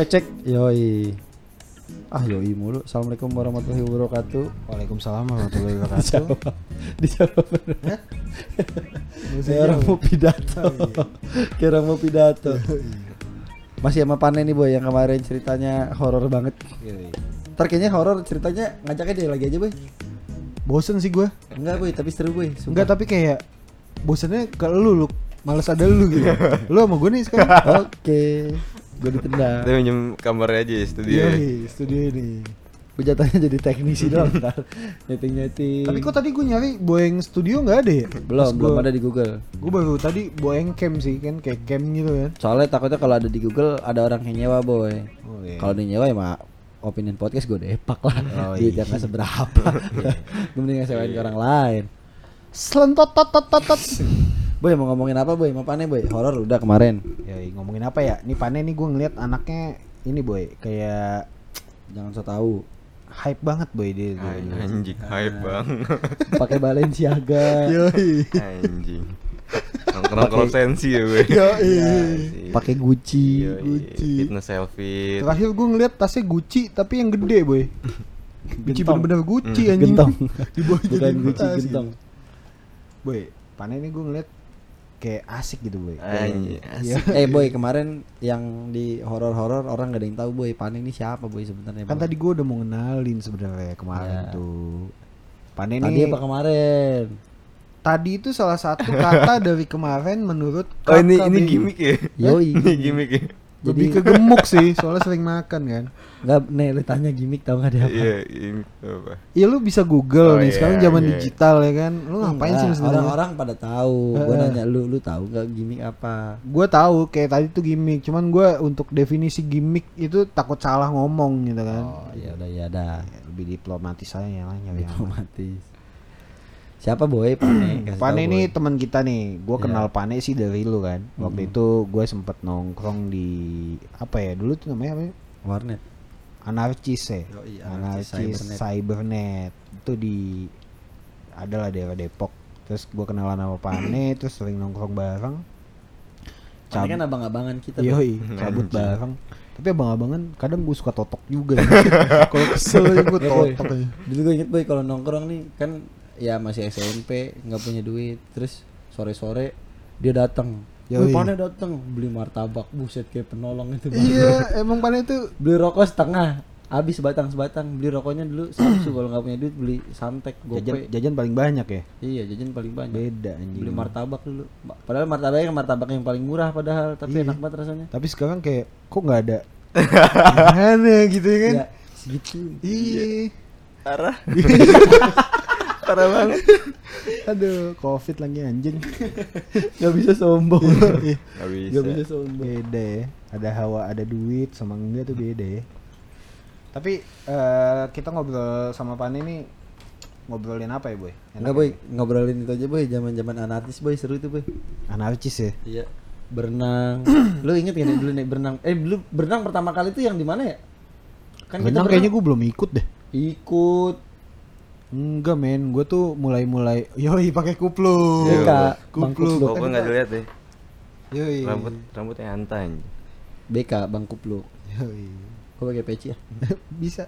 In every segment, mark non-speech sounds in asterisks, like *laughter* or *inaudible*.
Cek cek. Yoi. Ah yoi mulu. Assalamualaikum warahmatullahi wabarakatuh. Waalaikumsalam warahmatullahi wabarakatuh. *laughs* Dijawab. *laughs* Kayak orang mau pidato. Kayak orang mau pidato. Masih sama Pane nih boy yang kemarin ceritanya horor banget. Ntar kayaknya horor ceritanya ngajaknya dia lagi aja boy. Bosen sih gue. Enggak boy, tapi seru boy. Sumpah. Enggak tapi kayak bosennya ke lu, lu. Males ada lu gitu. *laughs* lu sama gue nih sekarang. Oke. Gue ditendang. Kita minjem kamarnya aja ya studio. Iya, ya. studio ini. Gue jatuhnya jadi teknisi doang *laughs* ntar. Nyeting-nyeting. Tapi kok tadi gue nyari Boeing Studio nggak ada ya? belum, belum ada di Google. Gue baru tadi Boeing Cam sih kan kayak cam gitu kan. Soalnya takutnya kalau ada di Google ada orang yang nyewa boy. Oh, iya. Kalau di nyewa ya mah opinion podcast gue depak lah. Oh, *laughs* Duitnya iya. nggak seberapa. *laughs* gue mending ngesewain ke orang lain. Selentot tot tot tot tot. Boy mau ngomongin apa boy? Mau pane boy? Horor udah kemarin. Ya ngomongin apa ya? Nih Pane nih gue ngeliat anaknya ini boy kayak Jangan so tahu. hype banget boy dia. dia. Ay- Anjing, hype bang. *laughs* Pakai Balenciaga. Yoi. Anjing. Nongkrong-nongkrong sensi ya gue. Yoi. Pakai Gucci. Yoi, Gucci. Fitness selfie. Terakhir gue ngeliat tasnya Gucci tapi yang gede boy. *laughs* Gucci bener-bener Gucci Hmm. anjing. Gentong. *laughs* Di bawah Bukan jadi Gucci gentong. gitu. Boy, Pane ini gue ngeliat kayak asik gitu boy. Anjing, *laughs* Iya. asik. eh boy kemarin yang di horor-horor orang gak ada yang tahu boy Pane ini siapa boy sebenarnya. Kan Boy? tadi gue udah mau ngenalin sebenarnya kemarin Ya. tuh. Pane Tadi ini apa kemarin? tadi itu salah satu kata *laughs* dari kemarin menurut Oh ini ini gimmick ya? Yoi. *laughs* ini gimmick ya? Lebih Jadi- ke gemuk sih, soalnya sering makan kan. Enggak, nih lu tanya gimmick tau gak dia apa? Iya, apa? Iya lu bisa Google Oh, nih, iya, sekarang zaman iya. digital ya kan. Lu ngapain sih sebenarnya? Orang-orang pada tahu. Gua Heeh. nanya lu, lu tahu nggak gimmick apa? Gue tahu kayak tadi tuh gimmick, cuman gue untuk definisi gimmick itu takut salah ngomong gitu kan. Oh, ya udah ya dah. Ya, lebih diplomatis aja ya lah aman. Diplomatis. Siapa boy Pane? *clears throat* Kasih Pane ini teman kita nih, gue Iya. kenal Pane sih dari lu kan. Waktu Mm-mm. itu gue sempet nongkrong di apa ya dulu tuh namanya apa? ya? warnet. Anarkis ya. Yoi, Anarkis Anarkis Cybernet. Cybernet. Itu di adalah daerah Depok. Terus gue kenalan sama Pane, *clears throat* terus sering nongkrong bareng. Pane kan abang-abangan kita. Boy. Yoi, *laughs* cabut bareng. Tapi abang-abangan kadang gue suka totok juga. *laughs* Kalau kesel gue Ya, Boy. totok aja. Dulu gue inget boy kalau nongkrong nih kan ya masih SMP nggak punya duit terus sore-sore dia datang. Yoi. Pane datang beli martabak buset kayak penolong itu. Iya, emang Pane itu beli rokok setengah habis sebatang sebatang beli rokoknya dulu Samsu kalau nggak punya duit beli santek jajan, gope jajan paling banyak ya. iya jajan paling banyak Beda anjing. beli martabak dulu padahal martabaknya kan martabak yang paling murah padahal tapi Iya. enak banget rasanya Tapi sekarang kayak kok nggak ada *laughs* Gimana gitu ya kan? ya segitu Iya. Parah. *laughs* Parah banget. *laughs* Aduh, covid lagi anjing. nggak bisa sombong Iya. Gak bisa. nggak bisa sombong beda ya. Ada hawa, ada duit sama enggak tuh beda ya. Tapi eh, kita ngobrol sama Pan ini ngobrolin apa ya, Boy? Enak Enggak boy, ngobrolin itu aja boy, zaman zaman anarkis boy seru itu boy. Anarkis ya. Iya. Berenang. *clears throat* lu inget gak nih dulu nih berenang? Eh dulu berenang pertama kali itu yang di mana ya? Kan Berenang kayaknya gue belum ikut deh. ikut. Enggak men, gue tuh mulai-mulai Yoi pakai kupluk Iya, Kak, Bang Kupluk Kupluk. Gue nggak dilihat deh. Yoi Rambut rambutnya antai. BK Bang Kuplu. Yoi Gue pakai peci ya. *laughs* Bisa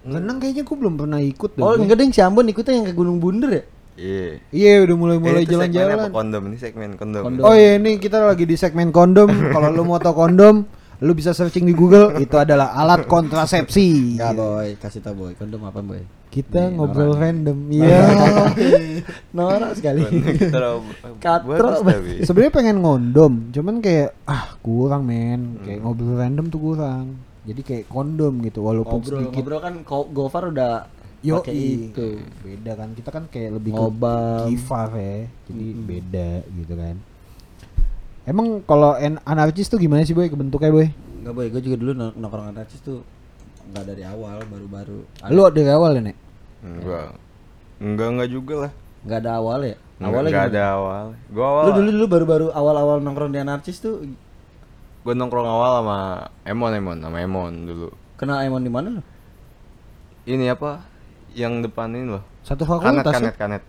Berenang kayaknya gue belum pernah ikut deh Oh enggak deh si Ambon ikutnya yang ke Gunung Bunder ya? Iya. Iya udah mulai-mulai Eh, itu segmen apa? jalan-jalan Kondom ini segmen kondom. Kondom. Oh iya ini kita lagi di segmen kondom *laughs* Kalau lu mau tau kondom Lu bisa searching di Google Itu adalah alat kontrasepsi Enggak boy, kasih tau boy. Kondom apa boy? Kita Nih, ngobrol norak. random Iya *laughs* Norak sekali. Udah Katro. Sebenarnya pengen ngondom Cuman kayak Ah kurang men Kayak ngobrol random tuh kurang Jadi kayak kondom gitu Walaupun ngobrol, sedikit ngobrol kan Gofar udah Yo pakai itu. Beda kan Kita kan kayak lebih Ngobam. ke kifar ya Jadi Mm-mm. beda gitu kan Emang kalau en- anarkis tuh gimana sih boy kebentuknya boy? Enggak boy, gue juga dulu nong- nongkrong anarkis tuh enggak dari awal, baru-baru. Ada- Lu dari awal ya nek? Enggak. Enggak enggak juga lah. nggak ada awal ya? Enggak, Awalnya enggak gimana? ada awal. Gua awal. Lu dulu dulu baru-baru awal-awal nongkrong di anarkis tuh Gua nongkrong awal sama Emon Emon sama Emon dulu. kenal Emon di mana lu? Ini apa? Yang depan ini loh. Satu Kanet fakultas kanet ya? kanet.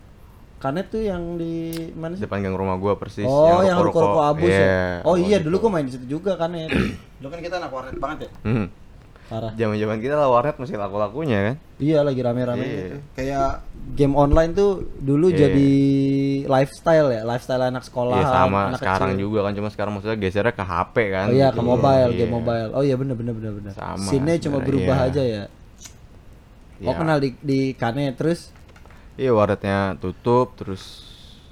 Kanet tuh yang di mana sih? Depan gang rumah gua persis. oh, yang ruko-ruko abus Iya, ya. Oh ruko iya, gitu. dulu gua main di situ juga Kanet. *clears throat* dulu kan kita anak warnet banget ya. Hmm. Parah. Zaman-zaman kita lah warnet masih laku-lakunya kan. Iya, lagi rame-rame Iya. gitu. Kayak game online tuh dulu Iya. jadi lifestyle ya, lifestyle anak sekolah. Iya sama anak sekarang kecil. juga kan cuma sekarang maksudnya gesernya ke HP kan. Oh iya, ke gitu. mobile, Iya. game mobile. Oh iya bener bener bener bener. Sama, Scene-nya cuma berubah iya. aja ya. Oh Iya. kenal di di Kanet terus Iya warnetnya tutup terus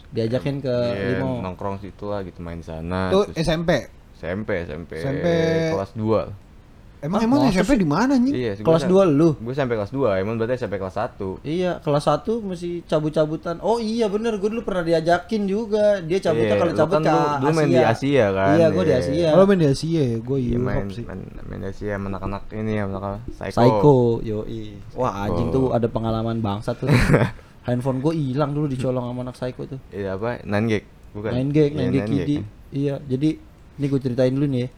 diajakin ke iya, Limo. nongkrong situ lah gitu main sana. Terus SMP. SMP SMP SMP. kelas 2 Emang Ah, emang SMP di mana anjing? Iya, Kelas 2 lu. Gue sampai kelas 2, emang berarti sampai kelas 1. Iya, kelas 1 mesti cabut-cabutan. Oh iya bener, gue dulu pernah diajakin juga. Dia cabutnya Iya, kalau lu cabut kan ke dulu- dulu main di Asia kan, Iya, gue di iya. Asia. Kalau main di Asia ya, gue Iya main, main, main di Asia sama anak-anak ini ya, anak Psycho. Psycho, yoi. Wah, anjing tuh ada pengalaman bangsa tuh. *laughs* Handphone gue hilang dulu dicolong sama anak Psycho tuh. Iya apa? 9 gig. Bukan. Iya, main gag 9 gig kidi. kan. Iya, jadi ini gue ceritain dulu nih ya.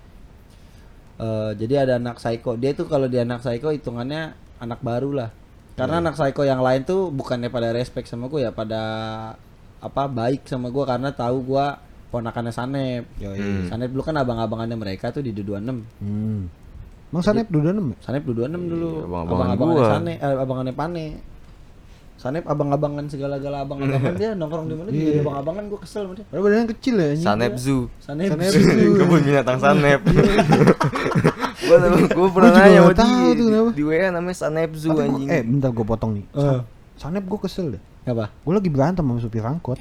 Eh, jadi ada anak psycho. Dia tuh kalau dia anak psycho hitungannya anak baru lah. Karena Iya. anak psycho yang lain tuh bukannya pada respect sama gue ya, pada apa baik sama gue karena tahu gue ponakannya Sanep. Yoi. Hmm. Sanep dulu kan abang-abangannya mereka tuh di 226. Hmm. Emang Sanep ya? Sanep 226 dulu. Iya, abang-abangan Abang-abangannya gua. Sanep, eh, abangannya Pane. Sanep abang-abangan segala-gala abang-abangan *laughs* dia nongkrong di mana juga Iya. jadi abang-abangan gue kesel sama dia. Padahal badannya kecil ya anjing. Sanep Zoo. Sanep. Sanep Zoo. *laughs* Kebun binatang Sanep. *laughs* gua gua pernah Gua juga nanya sama tahu dia. tuh kenapa. Di, WA namanya Sanep Zoo Tapi gua- anjing. eh bentar gue potong nih. Eh. Sanep gue kesel deh. Apa? Gue lagi berantem sama supir angkot.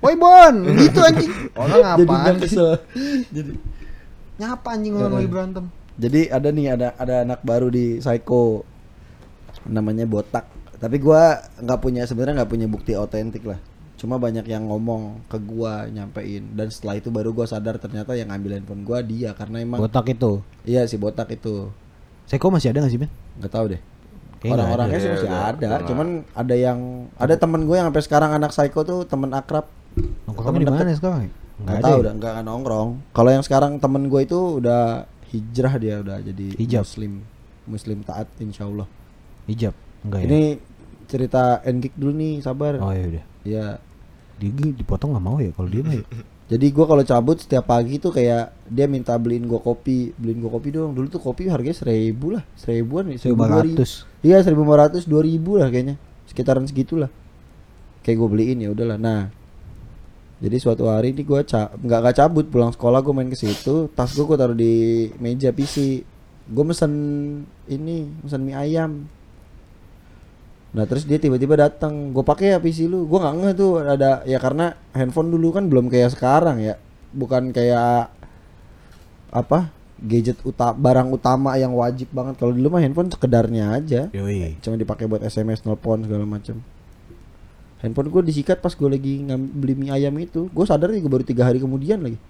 Woi Bon, gitu anjing. Orang Jadi apaan nggak sih? kesel. Jadi Nyapa anjing orang lagi berantem. Jadi ada nih ada ada anak baru di Psycho namanya Botak. Tapi gua nggak punya sebenarnya nggak punya bukti otentik lah. Cuma banyak yang ngomong ke gua nyampein dan setelah itu baru gua sadar ternyata yang ngambil handphone gua dia karena emang Botak itu. iya si Botak itu Seko masih ada gak sih Ben? nggak tahu deh. Orang-orangnya sih masih udah- ada, udah cuman ada yang ada temen gue yang sampai sekarang anak Psycho tuh temen akrab. Nongkrongnya di Temen mana deket. sekarang? Nggak ada tahu ya? udah nggak nongkrong. Kalau yang sekarang temen gue itu udah hijrah dia udah jadi Hijab. muslim muslim taat insya Allah. Hijab. Enggak ya? Ini cerita Enkik dulu nih sabar. Oh ya udah. Ya. Dia dipotong nggak mau ya kalau dia mah ya. *laughs* Jadi gua kalau cabut setiap pagi tuh kayak dia minta beliin gua kopi, beliin gua kopi dong. Dulu tuh kopi harganya seribu lah, seribuan, seribu dua. 500. Iya seribu lima ratus, dua ribu lah kayaknya, sekitaran segitulah. Kayak gue beliin ya udahlah. Nah, jadi suatu hari ini gua ca nggak nggak cabut pulang sekolah gue main ke situ, tas gua gua taruh di meja PC. Gue mesen ini, mesen mie ayam. Nah terus dia tiba-tiba datang, gue pakai ya PC lu, gue nggak ngeh tuh ada ya karena handphone dulu kan belum kayak sekarang ya, bukan kayak apa gadget uta barang utama yang wajib banget kalau dulu mah handphone sekedarnya aja, Yoi. cuma dipakai buat SMS, nelpon segala macam. Handphone gue disikat pas gue lagi beli mie ayam itu, gue sadar juga baru tiga hari kemudian lagi.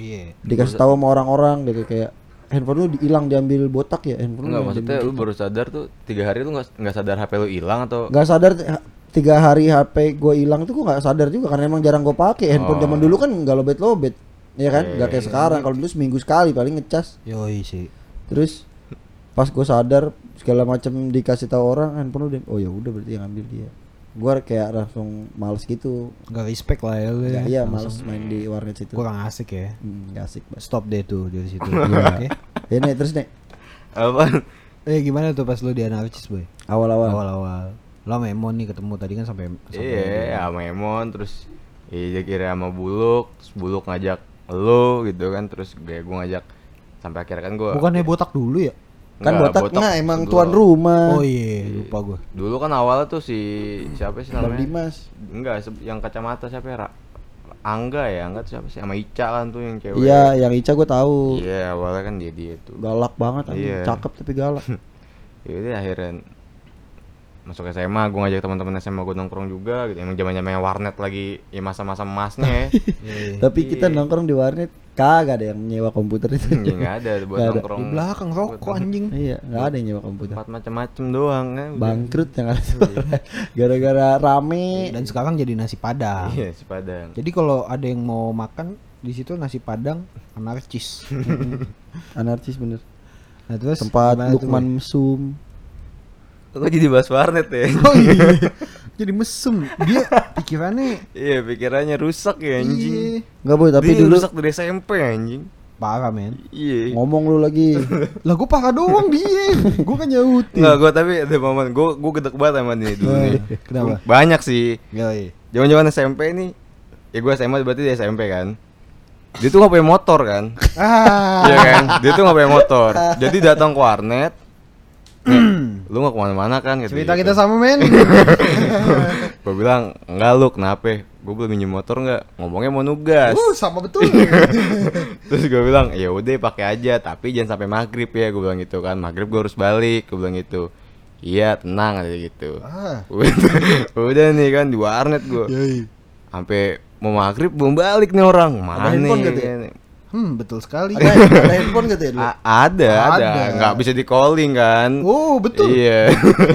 Iya. Dikasih tahu sama orang-orang deh kayak handphone lu hilang diambil botak ya handphone Enggak lu maksudnya diambil lu botak." baru sadar tuh tiga hari lu nggak nggak sadar HP lu hilang atau nggak sadar ha- tiga hari HP gue hilang tuh gue nggak sadar juga karena emang jarang gue pakai handphone Oh. zaman dulu kan nggak lobet lobet ya kan Iya, nggak kayak iya. sekarang kalau dulu seminggu sekali paling ngecas Yoi sih. terus pas gue sadar segala macam dikasih tahu orang handphone udah oh ya udah berarti yang ambil dia gue kayak langsung males gitu Enggak respect lah ya lu ya. Iya males main di warnet situ Kurang asik ya. hmm, nggak asik banget Stop deh tuh dari situ. *laughs* Iya. Oke. ya nih terus nih apa? Eh gimana tuh pas lu di anarkis boy? awal-awal Awal-awal. Lo sama Emon nih ketemu tadi kan sampai sampai Iya, sama Emon terus iya kira sama Buluk, terus Buluk ngajak lo gitu kan terus gue gue ngajak sampai akhirnya kan gue Bukannya botak dulu ya? Kan botak nggak emang tuan dulu. rumah Oh iya, lupa gue. Dulu kan awalnya tuh si siapa sih Bang namanya? Dimas Enggak, yang kacamata siapa ya? Ra- Angga ya, Angga tuh siapa sih? Sama Ica kan tuh yang cewek. iya yang Ica gue tahu Iya, awalnya kan dia dia tuh. galak banget anjing. Iya. cakep tapi galak *laughs* Ya udah akhirnya masuk SMA, gue ngajak teman-teman SMA gue nongkrong juga gitu. Emang zaman-zamannya warnet lagi ya masa-masa emasnya ya. Iya. *laughs* tapi kita nongkrong di warnet kagak ada yang nyewa komputer itu ya nggak ada *laughs* buat ada. nongkrong. Di belakang rokok anjing. iya nggak ada yang nyewa komputer Tempat macam-macam doang udah. bangkrut yang ada tuh. *laughs* gara-gara rame Dan sekarang jadi nasi padang. Iya, si Padang. Jadi kalau ada yang mau makan di situ nasi padang anarkis. *laughs* anarkis bener Nah terus tempat Lukman? Mesum Kok jadi bahas warnet ya? Oh iya. Jadi mesum dia pikirannya *laughs* Iya, pikirannya rusak ya anjing. iya Enggak boy, tapi Dia dulu rusak dari SMP anjing. parah men Iya. ngomong lu lagi. *laughs* lah gue parah doang dia gue kan nyautin Enggak, gua tapi ada momen gua gua gedek banget sama dia dulu nih. kenapa Banyak sih. Yoi. Zaman-zaman SMP nih. Ya gua SMA berarti di SMP kan. Dia tuh gak punya motor kan. ah Iya kan? Dia tuh gak punya motor. *laughs* Jadi datang ke warnet. "Nih, *clears throat* lu gak ke mana-mana kan? Gitu, cerita gitu. kita sama men *laughs* Gue bilang, enggak lu kenapa? Gue belum minjem motor nggak? Ngomongnya mau nugas. uh sama betul *laughs* Terus gue bilang, ya udah pakai aja, tapi jangan sampai maghrib ya. Gue bilang gitu kan, maghrib gue harus balik. Gue bilang gitu. Iya tenang aja gitu. ah *laughs* Udah, nih kan di warnet gue. Sampai mau maghrib belum balik nih orang. Mana nih? Gitu hmm betul sekali Ada, ada *laughs* handphone gitu ya dulu. A- ada, ada, Ada. nggak bisa di calling kan? oh betul Iya.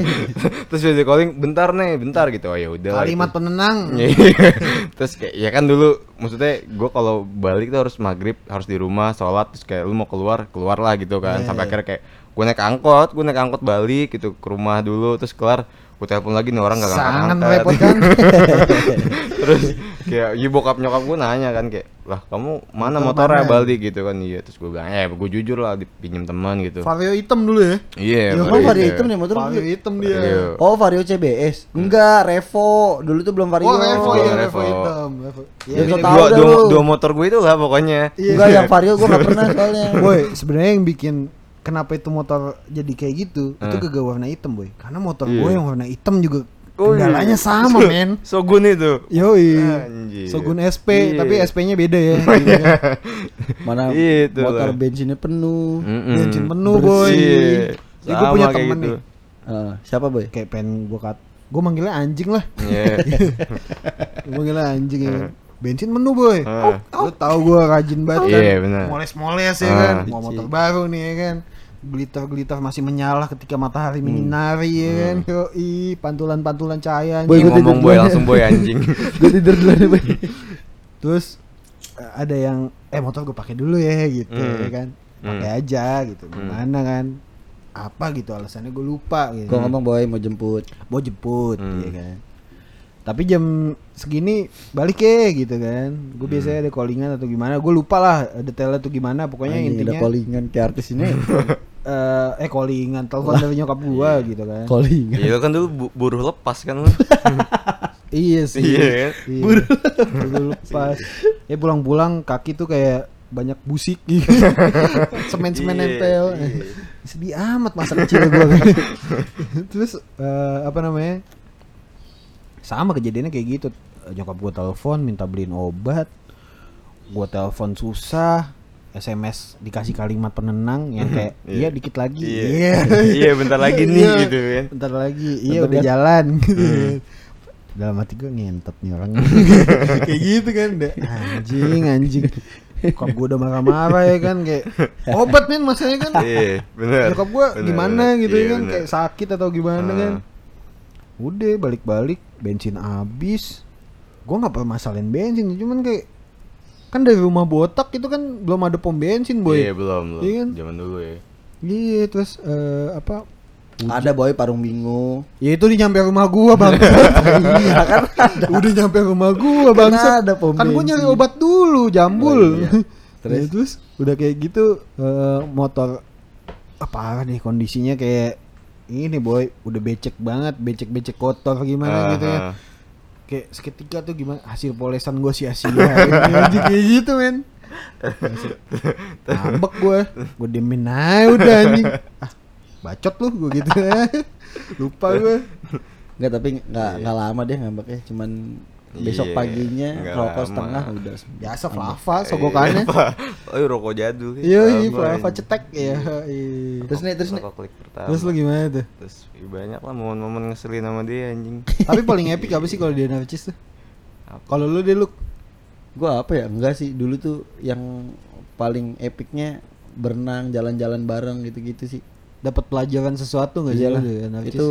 *laughs* Terus bisa di calling, bentar nih, bentar gitu. Oh ya udah. lah, kalimat gitu. penenang *laughs* Iya. Terus kayak ya kan dulu maksudnya gue kalau balik tuh harus maghrib harus di rumah sholat terus kayak lu mau keluar keluar lah gitu kan Iya, sampai iya. akhirnya kayak gue naik angkot gue naik angkot balik gitu ke rumah dulu terus kelar gue telepon lagi nih orang gak sangat ngangkat merepotkan *laughs* terus kayak ya bokap nyokap gue nanya kan kayak lah kamu mana Motor motornya mana?" balik gitu kan iya terus gue bilang eh gue jujur lah dipinjem teman gitu vario hitam dulu ya iya Ya, oh, vario itu. hitam nih motor vario hitam dia Vario. Oh, Vario CBS. Enggak, Revo. Dulu tuh belum Vario. oh revo ya Oh, revo Revo. hitam Revo. Ya, tau dua, dua, dua motor gue itu lah pokoknya Iya. Enggak, yang *laughs* Vario gua gak pernah soalnya. Boy, sebenarnya yang bikin kenapa itu motor jadi kayak gitu, itu Eh. kagak warna hitam, boy. Karena motor Iya. gue yang warna hitam juga Oh, iya. kendalanya sama, *laughs* men. Sogun itu Yoi. Anjir. Sogun SP, Iya. tapi SP-nya beda ya. *laughs* gitu kan. Mana Itu motor lah. bensinnya penuh. Mm-mm. Bensin penuh, boy. Iya. Ya, gue punya temen gitu. nih. Eh, siapa boy? Kayak pengen gue kat, gue manggilnya anjing lah. Iya. *laughs* Gue manggilnya anjing ya. kan. Bensin penuh, boy. Ah. Lu tahu gue rajin banget kan. Iya, benar. Moles-moles ya Ah. kan. Mau motor baru nih ya kan. Glitter-glitter masih menyala ketika matahari menyinari ya kan. Yoi, pantulan-pantulan cahaya. Boy, tidur ngomong boy langsung boy anjing. *laughs* Gue tidur dulu nih boy. *laughs* Terus eh, ada yang eh motor gue pakai dulu ya gitu Hmm. ya kan. Pakai aja gitu. Gimana kan? Apa gitu alasannya gue lupa gitu. Gua ngomong boy mau jemput. Mau jemput Hmm. ya kan. Tapi jam segini balik ya gitu kan. Gue biasanya ada callingan atau gimana. Gue lupa lah detailnya tuh gimana. Pokoknya udah intinya callingan kayak artis ini. *laughs* eh eh callingan telepon dari nyokap gua gitu kan. callingan. Iya kan dulu bu- buruh lepas kan. *laughs* Iya sih. Iya kan? Iya. Buru lepas. Ya pulang-pulang kaki tuh kayak banyak busik gitu. *laughs* Semen-semen Iya, nempel. iya. Sedih amat masa kecil gua. *laughs* Terus eh, apa namanya? Sama kejadiannya kayak gitu. Nyokap gua telepon minta beliin obat. Gua telepon susah. SMS dikasih kalimat penenang yang kayak iya Iya. dikit lagi. Iya. *laughs* Iya, bentar lagi nih, Iya. gitu kan. Bentar lagi. Iya udah jalan gitu. *laughs* Dalam hati gue ngentot nih orang. *laughs* kayak gitu kan udah anjing anjing. Kok gue udah marah-marah ya kan kayak obat men masalahnya kan. Iya, benar. Nyokap gue gimana gitu Iya, ya kan benar. kayak sakit atau gimana Ah. kan. Udah balik-balik bensin habis. Gue nggak permasalahin bensin cuman kayak kan dari rumah botak itu kan belum ada pom bensin boy. Iya, belum, belum. Iya kan? Zaman dulu ya. Iya terus eh, apa Ada boy parung bingung. Ya itu di nyampe rumah gua bang. iya kan. Udah nyampe rumah gua bang. *laughs* Kan ada pom Kan gua nyari obat dulu jambul. Oh, iya. terus *laughs* Terus? terus udah kayak gitu eh, motor apa nih kondisinya kayak ini boy udah becek banget becek becek kotor gimana gitu ya. Kayak seketika tuh gimana hasil polesan gua sia-sia *laughs* kayak gitu men. Ngambek gue Gue diemin aja udah anjing. Ah, Bacot lu gue gitu. *laughs* Lupa gue Enggak tapi enggak enggak lama deh ngambeknya, cuman besok Iya, paginya nggak rokok lama. setengah udah. Biasa Flava sogokannya Oh, iya, rokok jadul. Iya iya Flava cetek ya iya. Terus nih terus nih. Terus lu gimana tuh? Terus ya banyak lah momen-momen ngeselin sama dia anjing. *laughs* Tapi paling epic apa sih kalau dia narcis tuh? Kalau lu deh lu Gua apa ya? Enggak sih, dulu tuh yang paling epicnya berenang, jalan-jalan bareng gitu-gitu sih. dapat pelajaran sesuatu nggak sih lu itu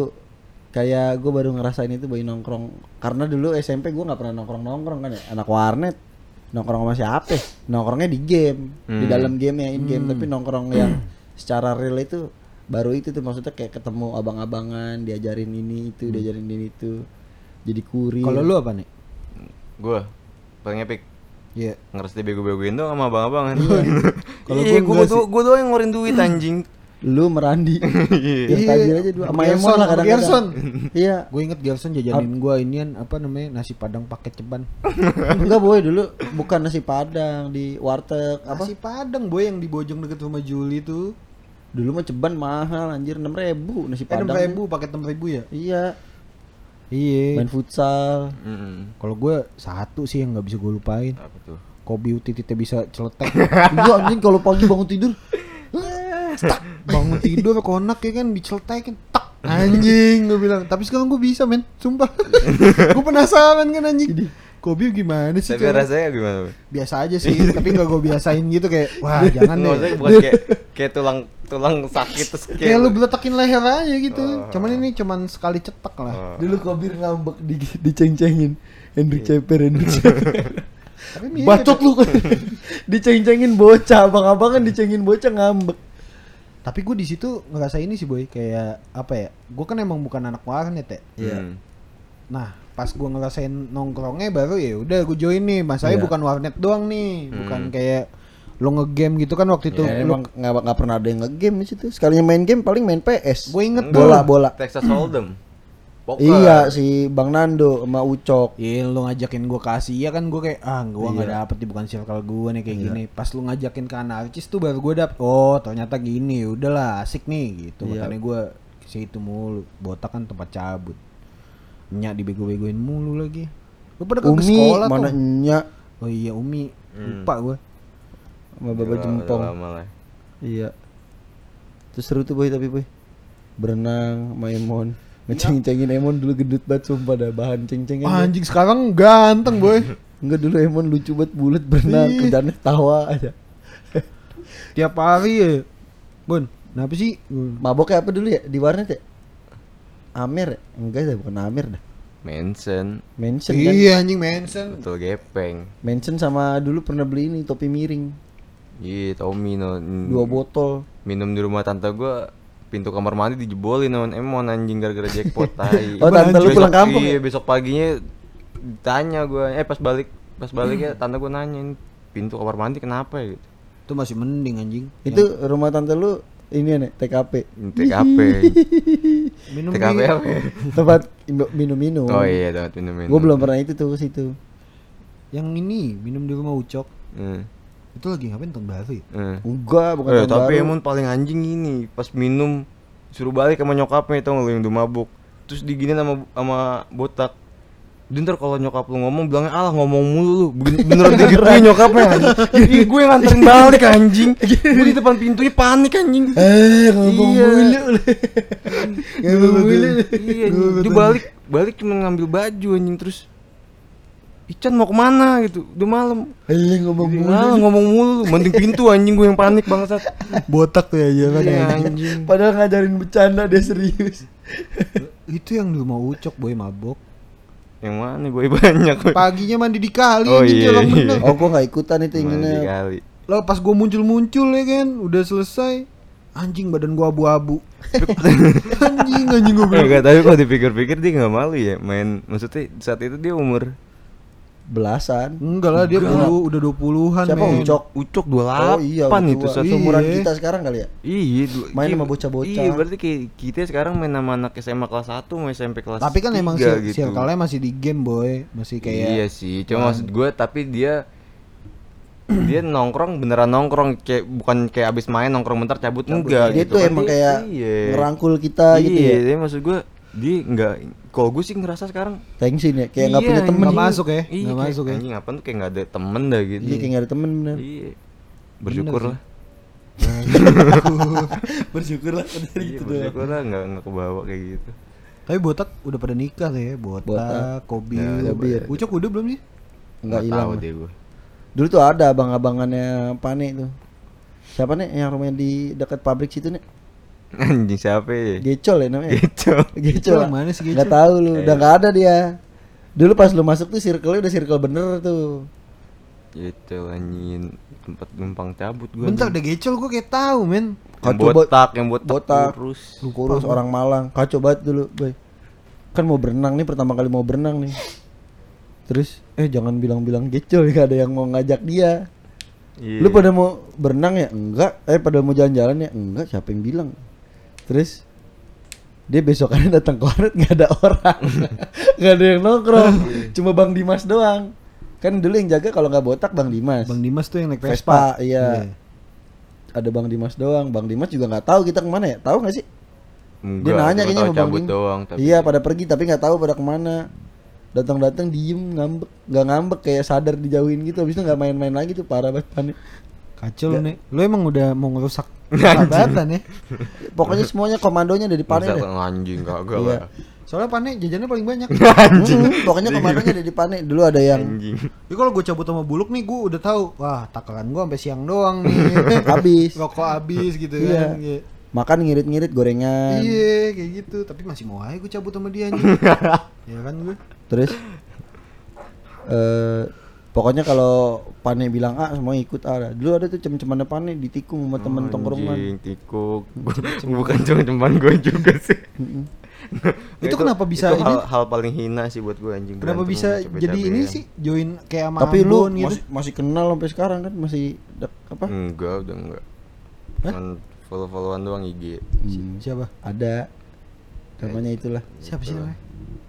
kayak gue baru ngerasain itu bayi nongkrong karena dulu SMP gue nggak pernah nongkrong nongkrong kan ya anak warnet nongkrong sama siapa ya? nongkrongnya di game di Hmm. dalam game ya in game Hmm. tapi nongkrong yang secara real itu baru itu tuh maksudnya kayak ketemu abang-abangan diajarin ini itu diajarin ini itu jadi kurir. Kalau lu apa nih? Gue paling epic Iya. ngeres bego-begoin dong sama abang-abangan. *laughs* Kalau iya, gua gue enggak gue doang yang ngeluarin duit anjing. Lu merandi. *laughs* yang Iya. tajir aja dulu sama Gerson, Emon lah kadang-kadang. Gerson. Iya. Gue inget Gelson jajanin gua inian apa namanya nasi padang paket ceban. *laughs* Enggak boy dulu bukan nasi padang di warteg apa? Nasi padang boy yang di Bojong deket rumah Juli tuh. Dulu mah ceban mahal anjir 6000 nasi Eh padang. enam ribu paket enam ribu ya? Iya, Iya. main futsal. Mm-mm. Kalau gue satu sih yang nggak bisa gue lupain. Apa tuh? Tititnya bisa celetek. *laughs* Iya anjing kalau pagi bangun tidur tak bangun tidur konak ya kan diceletekin tak anjing gue bilang. Tapi sekarang gue bisa men. Sumpah. *laughs* Gue penasaran kan anjing. Kobi gimana sih Tapi cara? rasanya gimana? Biasa aja sih *laughs* tapi nggak gue biasain gitu kayak wah jangan Nggak, maksudnya deh. bukan kayak *laughs* kayak tulang tulang sakit terus kayak, kayak lu beletakin leher aja gitu. Oh. cuman ini cuman sekali cetek lah. Oh. Dulu Kobir ngambek di diceng-cengin. Hendrik Ceper, Hendrik Ceper. Bacot lu. Diceng-cengin bocah, abang-abangan dicengin bocah ngambek. Tapi gue di situ ngerasa ini sih boy kayak apa ya gue kan emang bukan anak warnet ya Iya. Hmm. Nah, pas gua ngerasain nongkrongnya baru ya udah gue join nih. Masalahnya Iya. bukan warnet doang nih, bukan Hmm. kayak lo ngegame gitu kan waktu itu. Ya, emang nggak pernah ada yang nge-game di situ. Sekalinya main game paling main PS. gue inget bola bola. Texas *clears throat* Hold'em. Poker. Iya si Bang Nando sama Ucok. Iya lo ngajakin gue ke Asia kan gue kayak ah gue nggak Iya. dapet nih bukan circle gue nih kayak Iya. gini. Pas lu ngajakin ke anarkis tuh baru gue dapet. Oh ternyata gini udahlah asik nih gitu. Iya. Makanya gue ke situ mulu. Botak kan tempat cabut. Nyak dibego-begoin mulu lagi. Lu pada Umi sekolah mana tuh. nyak Oh iya Umi. Hmm. Lupa gue. sama Udah- udah Jempong. Iya. Terus seru tuh boy tapi boy. Berenang sama Emon. Ngeceng-cengin Emon dulu gendut banget sumpah dah bahan dia. anjing sekarang ganteng boy. Enggak dulu Emon lucu banget bulat berenang kerjanya tawa aja. Tiap hari ya. Bun, kenapa sih? Maboknya apa dulu ya di warnet ya? Amer ya? Enggak dah bukan Amer dah. Manson. Mention kan. Iya anjing Manson. Betul gepeng. Mention sama dulu pernah beli ini topi miring. Iya, Tommy no. Dua botol. Minum di rumah tante gua pintu kamar mandi dijebolin non emon anjing gara-gara jackpot tai. *laughs* Oh, tante lu Besok- pulang kampung Iya, ya? besok paginya tanya gua, eh pas balik pas baliknya tante gua nanyain pintu kamar mandi kenapa ya gitu. Itu masih mending anjing. Itu rumah tante lu ini nih TKP. TKP. Minum TKP apa? ya? *laughs* Tempat minum-minum. Oh iya, tempat minum-minum. Gue belum pernah itu tuh ke situ. Yang ini minum di rumah Ucok. Hmm. Itu lagi ngapain tahun baru ya? hmm. Enggak, bukan Eh, tahun tapi baru. emon paling anjing ini pas minum suruh balik sama nyokapnya tau nggak lu yang udah mabuk terus diginin sama sama botak dia ntar kalau nyokap lu ngomong bilangnya alah ngomong mulu lu Bener- beneran digituin nyokapnya Ih, gue yang nganterin balik anjing gue di depan pintunya panik anjing Eh, ngomong Iya. mulu. Ngomong mulu. iya anjing. dia balik balik cuma ngambil baju anjing terus Ican mau ke mana gitu udah malam Eh, ngomong mulu. Alah ngomong mulu lu mending pintu anjing gue yang panik bangsat Botak tuh ya jangan Iya, ya. anjing Padahal ngajarin bercanda dia serius. *laughs* Itu yang di rumah Ucok boy mabok. yang mana gue *laughs* banyak gue Paginya mandi di kali Oh, anjing iya, iya. Oh, gua nggak ikutan itu Mandi inginnya. kali Lo pas gua muncul-muncul ya kan, udah selesai. Anjing badan gua abu-abu. *laughs* anjing anjing gua Eh, bilang. Enggak, tapi kalau dipikir-pikir dia nggak malu ya main maksudnya saat itu dia umur Belasan. Enggak lah dia puluh, udah 20-an Siapa men. Ucok? Ucok 28 Oh iya, itu saat Iya. Umuran kita sekarang kali ya? Iya, Main iya, sama bocah-bocah. Iya, berarti kayak kita sekarang main sama anak SMA kelas 1 sama SMP kelas Tapi kan emang 3 sir- circle-nya masih di game boy, masih kayak Iya sih, cuma maksud gue tapi dia dia nongkrong beneran nongkrong kayak bukan kayak abis main nongkrong bentar cabut, enggak Dia gitu tuh kan. emang Dia- kayak iya. ngerangkul kita iya, gitu ya. dia maksud gue dia enggak kalau gue sih ngerasa sekarang Tensin ya, kayak nggak iya, punya temen. nggak masuk ya, Iya, nggak masuk ya. Anjing apa tuh kayak nggak ada temen dah gitu. Iya, kayak nggak ada temen bener. Iya. Bersyukur lah. Bersyukur lah Iya, gitu bersyukur lah nggak nggak kebawa kayak gitu. Tapi botak udah pada nikah ya, botak, Botak. Kobi, Ya. Ucok udah belum sih? Nggak tahu hilang. deh gue. Dulu tuh ada abang-abangannya Pane tuh. Siapa nih yang rumahnya di dekat pabrik situ nih? *laughs* Anjing siapa ya? Gecol ya namanya. Gitu. *laughs* Gecol. Gecol, mana sih Gak Gecol? tahu lu, Eh. udah nggak ada dia. Dulu pas lu masuk tuh circle-nya udah circle bener tuh. Gitu anjing tempat numpang cabut gue. Bentar deh Gecol gua kayak tahu men. Yang Kacau banget. botak, yang botak, Botak. kurus. Kurus orang Malang, kacau banget dulu, boy. kan mau berenang nih pertama kali mau berenang nih terus eh jangan bilang-bilang gecol *laughs* gak ada yang mau ngajak dia Iya. lu pada mau berenang ya enggak eh pada mau jalan-jalan ya enggak siapa yang bilang terus dia besokannya datang ke warnet nggak ada orang *laughs* nggak ada yang nongkrong cuma bang Dimas doang kan dulu yang jaga kalau nggak botak bang Dimas Bang Dimas tuh yang naik Vespa, Vespa. iya. ada bang Dimas doang bang Dimas juga nggak tahu kita ke mana ya tahu nggak sih Enggak, dia nanya kayaknya sama Bang cabut Dim. doang tapi Iya pada pergi tapi nggak tahu pada ke mana. Datang-datang diem ngambek, nggak ngambek kayak sadar dijauhin gitu. Habis itu nggak main-main lagi tuh parah banget panik. Kacau lu nih. Lu emang udah mau ngerusak *laughs* sahabatan ya. Pokoknya semuanya komandonya panik Masa deh. anjing kagak Iya. lah. Soalnya panik jajannya paling banyak. *laughs* Hmm, pokoknya komandonya ada di panik. Dulu ada yang Anjing. Jadi kalau gue cabut sama Buluk nih gue udah tahu, wah takaran gue sampai siang doang nih. *laughs* habis. Rokok habis gitu Iya. kan. Iya. Makan ngirit-ngirit gorengan. Iya, kayak gitu. Tapi masih mau aja gue cabut sama dia anjing. ya kan gue. Terus eh pokoknya kalau panik bilang A semua ikut A. Dulu ada tuh cem-cemannya panik ditikung sama temen tongkrongan. Anjing, tikuk. *laughs* Bukan cuma teman gue juga sih. Mm-mm. Itu kenapa bisa itu ini? hal, hal paling hina sih buat gue anjing. Kenapa bisa jadi ini sih join kayak sama Tapi lu gitu? masih, masih kenal sampai sekarang kan masih dek, apa? Enggak, udah enggak. Hah? Cuman follow-followan doang IG. Hmm, Siapa? ada namanya itulah Siapa sih namanya?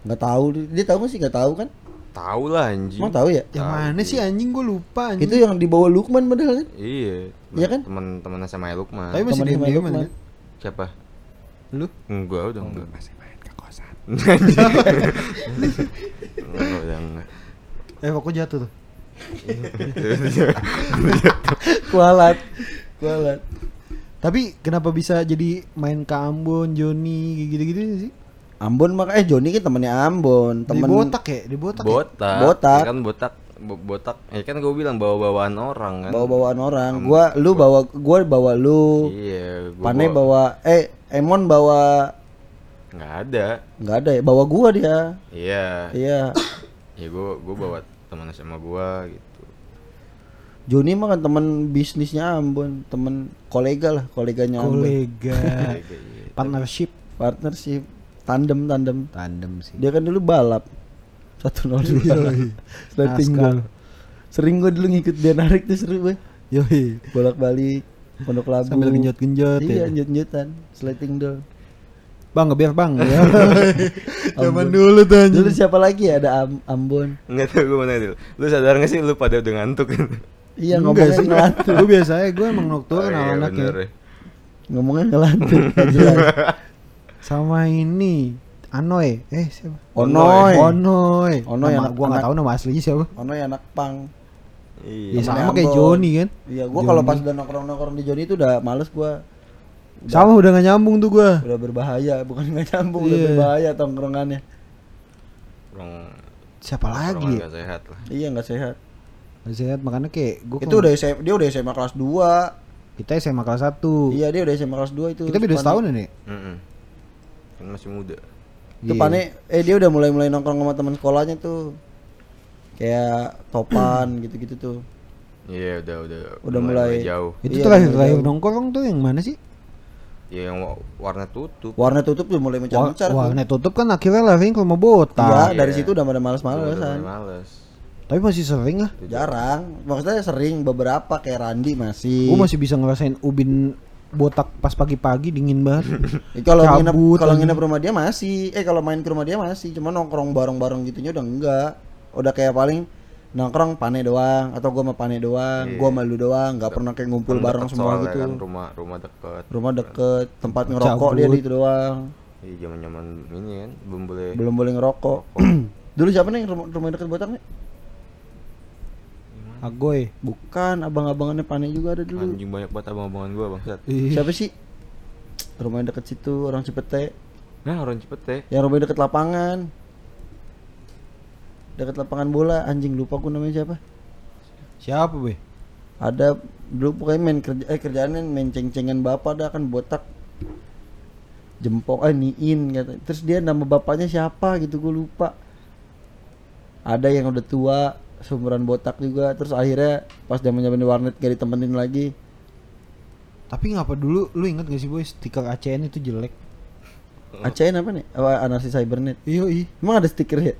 nggak tahu dia tahu nggak sih nggak tahu kan Tahu lah anjing. emang tahu ya Yang Tahu mana sih anjing gue lupa anjing. itu yang dibawa Lukman padahal kan Iya. Iya kan? Teman-teman sama Lukman. Tapi masih Temen Lukman. kan? Siapa? Lu? Enggak, udah enggak. Masih main ke kosan. *laughs* enggak, udah enggak. Eh kok jatuh tuh? *laughs* kualat kualat Tapi kenapa bisa jadi main ke Ambon, Joni, gitu-gitu sih? Ambon maka eh Joni kan temannya Ambon Di temen botak ya? Di botak ya? botak. Botak. Ya kan botak. Bo- botak. Ya kan gue bilang bawa-bawaan orang kan. bawa bawaan orang gua lu bawa gua bawa lu Iya, gua Pane bawa eh Emon bawa Enggak ada. nggak ada ya bawa gua dia Iya. iya Ya gue gue bawa teman sama gua gitu. Joni mah kan teman bisnisnya Ambon temen kolega lah koleganya Ambon Kolega. Iya. Partnership. partnership tandem tandem Tandem sih. Dia kan dulu balap satu nol dua *laughs* Sleting Naskah. goal. Sering gue dulu ngikut dia narik tuh seru gue. Yoi. Bolak balik pondok labu. Sambil genjot-genjot Iya, ya. genjot-genjotan, sleting doll. Bang ngebiar bang ya. *laughs* Zaman dulu tuh anjing. Dulu siapa lagi ya? ada Am Ambon. Enggak tahu gue mana dulu. Lu sadar gak sih lu pada udah ngantuk? Iya ngomongnya sih. ngelantur. Gue biasa aja gue emang nocturne Oh, iya, anak-anaknya. ya. ngomongnya ngelantur. *laughs* Sama ini Anoy. Eh siapa? Onoy. Onoy. Onoy nama, anak- gua nggak tahu nama aslinya siapa. Onoy anak pang. Iya. Ya sama kayak. Joni kan. Iya, gua kalau pas udah nongkrong-nongkrong di Joni itu udah males gua. Udah, Sama udah gak nyambung tuh gua. udah berbahaya, bukan nggak nyambung, udah Iya. berbahaya tongkrongannya. Orang Siapa lagi? ya? nggak sehat lah. Iya, nggak sehat. Nggak sehat makanya kayak gua Itu udah SMA, dia udah SMA kelas 2. kita SMA kelas 1. Iya, dia udah SMA kelas 2 itu. Kita beda setahun nih. Mm-mm. Kan masih muda. Itu. Pane eh dia udah mulai-mulai nongkrong sama teman sekolahnya tuh. Kayak topan gitu-gitu tuh. Iya udah udah Udah mulai- jauh. Itu Iya, terakhir terakhir jauh. nongkrong tuh yang mana sih? Ya yang wa- warna tutup. Warna tutup tuh mulai mencar-mencar. tuh. warnet tutup kan akhirnya lari ke rumah botak. Iya, dari Iya. situ udah pada males-malesan. mulai males. Tapi masih sering lah. Jarang. Maksudnya sering beberapa kayak Randi masih. Gua masih bisa ngerasain ubin botak pas pagi-pagi dingin banget. *laughs* Eh, kalau nginep kalau nginep rumah dia masih. Eh kalau main ke rumah dia masih. Cuma nongkrong bareng-bareng gitunya udah enggak. Udah kayak paling nongkrong pane doang atau gua sama pane doang, Iya. gua sama lu doang, nggak pernah kayak ngumpul Kan bareng semua gitu. Kan, rumah rumah deket. Rumah deket, tempat ngerokok dia Cabut. di itu doang. Iya zaman zaman ini kan belum boleh. Belum boleh ngerokok. *clears throat* Dulu siapa nih rumah, rumah deket botak nih? Agoy. Bukan, abang-abangannya pane juga ada dulu. Anjing banyak banget abang-abangan gua bangsat. Siapa sih? Rumah yang deket situ, orang Cipete. Nah orang Cipete. Yang rumah deket lapangan. Deket lapangan bola, anjing lupa gue namanya siapa. Siapa, Be? Ada dulu pokoknya main kerja eh kerjaannya main ceng-cengan bapak dah kan botak. Jempol eh niin kata. Terus dia nama bapaknya siapa gitu gue lupa. Ada yang udah tua, sumuran botak juga. Terus akhirnya pas zaman-zaman di warnet gak ditemenin lagi. Tapi ngapa dulu lu inget gak sih boy stiker ACN itu jelek? ACN apa nih? Apa analisis cybernet? Iya, iya. Emang ada stiker ya?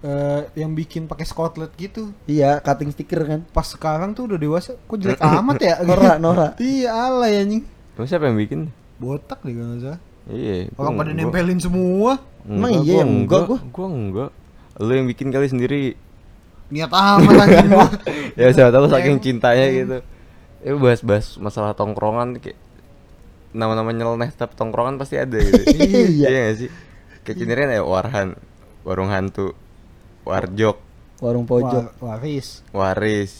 Eh, yang bikin pakai skotlet gitu. Iya, cutting stiker kan. Pas sekarang tuh udah dewasa, kok jelek amat ya? *laughs* Nora, Nora. Iya, alay anjing. Terus siapa yang bikin? Botak deh kalau nggak salah. Iya. Orang pada nempelin semua. Emang iya gua yang enggak, gua? Gua enggak. Lu yang bikin kali sendiri. Niat amat anjing gua. *laughs* ya siapa tahu saking Em- cintanya gitu. Ya bahas-bahas masalah tongkrongan kayak nama-nama nyeleneh tapi tongkrongan pasti ada gitu. *laughs* Iya. Iya gak sih? Kayak Cinere ya Warhan, Warung Hantu, Warjok, Warung pojok, Wa- Waris. Waris.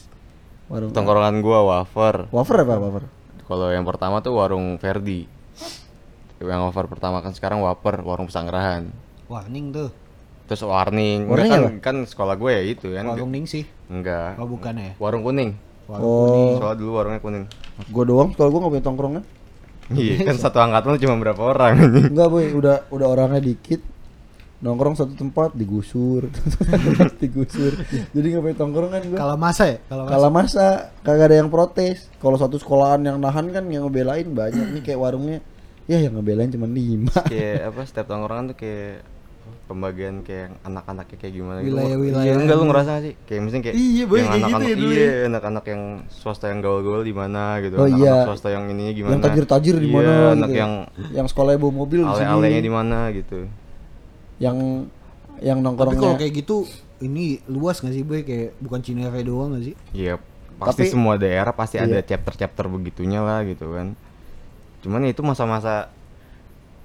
warung Tongkrongan gua Wafer. Wafer apa wafer? Kalau yang pertama tuh Warung Ferdi. Yang Wafer pertama kan sekarang Waper, Warung Pesanggerahan. Warning tuh. Terus warning, Warning kan, kan sekolah gue ya itu kan. Warung Ningsih. Enggak. Oh, bukan ya? Warung kuning. Warung Oh. kuning. Soalnya dulu warungnya kuning. Gue doang, kalau gue gak punya tongkrongan. Iya, kan satu angkatan cuma berapa orang *laughs* Enggak boy, udah udah orangnya dikit. Nongkrong satu tempat digusur, *laughs* digusur. Jadi gak punya tongkrongan gue. Kalau masa ya? Kalau masa. Kalau masa kagak ada yang protes. Kalau satu sekolahan yang nahan kan yang ngebelain banyak nih kayak warungnya. Ya yang ngebelain cuma lima. kayak apa setiap tongkrongan tuh kayak pembagian kayak anak-anaknya kayak gimana gitu. Wilayah-wilayah. Iya, enggak lu ngerasa gak sih? Kayak misalnya kayak Iya, Boy, yang kayak gitu anak-anak ya dulu iya, anak-anak yang swasta yang gaul-gaul di mana gitu. Oh, anak-anak iya. swasta yang ininya gimana. Yang tajir-tajir di Iya, mana anak gitu. yang yang sekolahnya bawa mobil di sini. ale-alenya di mana gitu. Yang yang Tapi nongkrongnya kalau kayak gitu ini luas gak sih boy kayak bukan Cinere doang gak sih? Iya, pasti Tapi- semua daerah pasti ada Iya. chapter-chapter begitunya lah gitu kan. Cuman itu masa-masa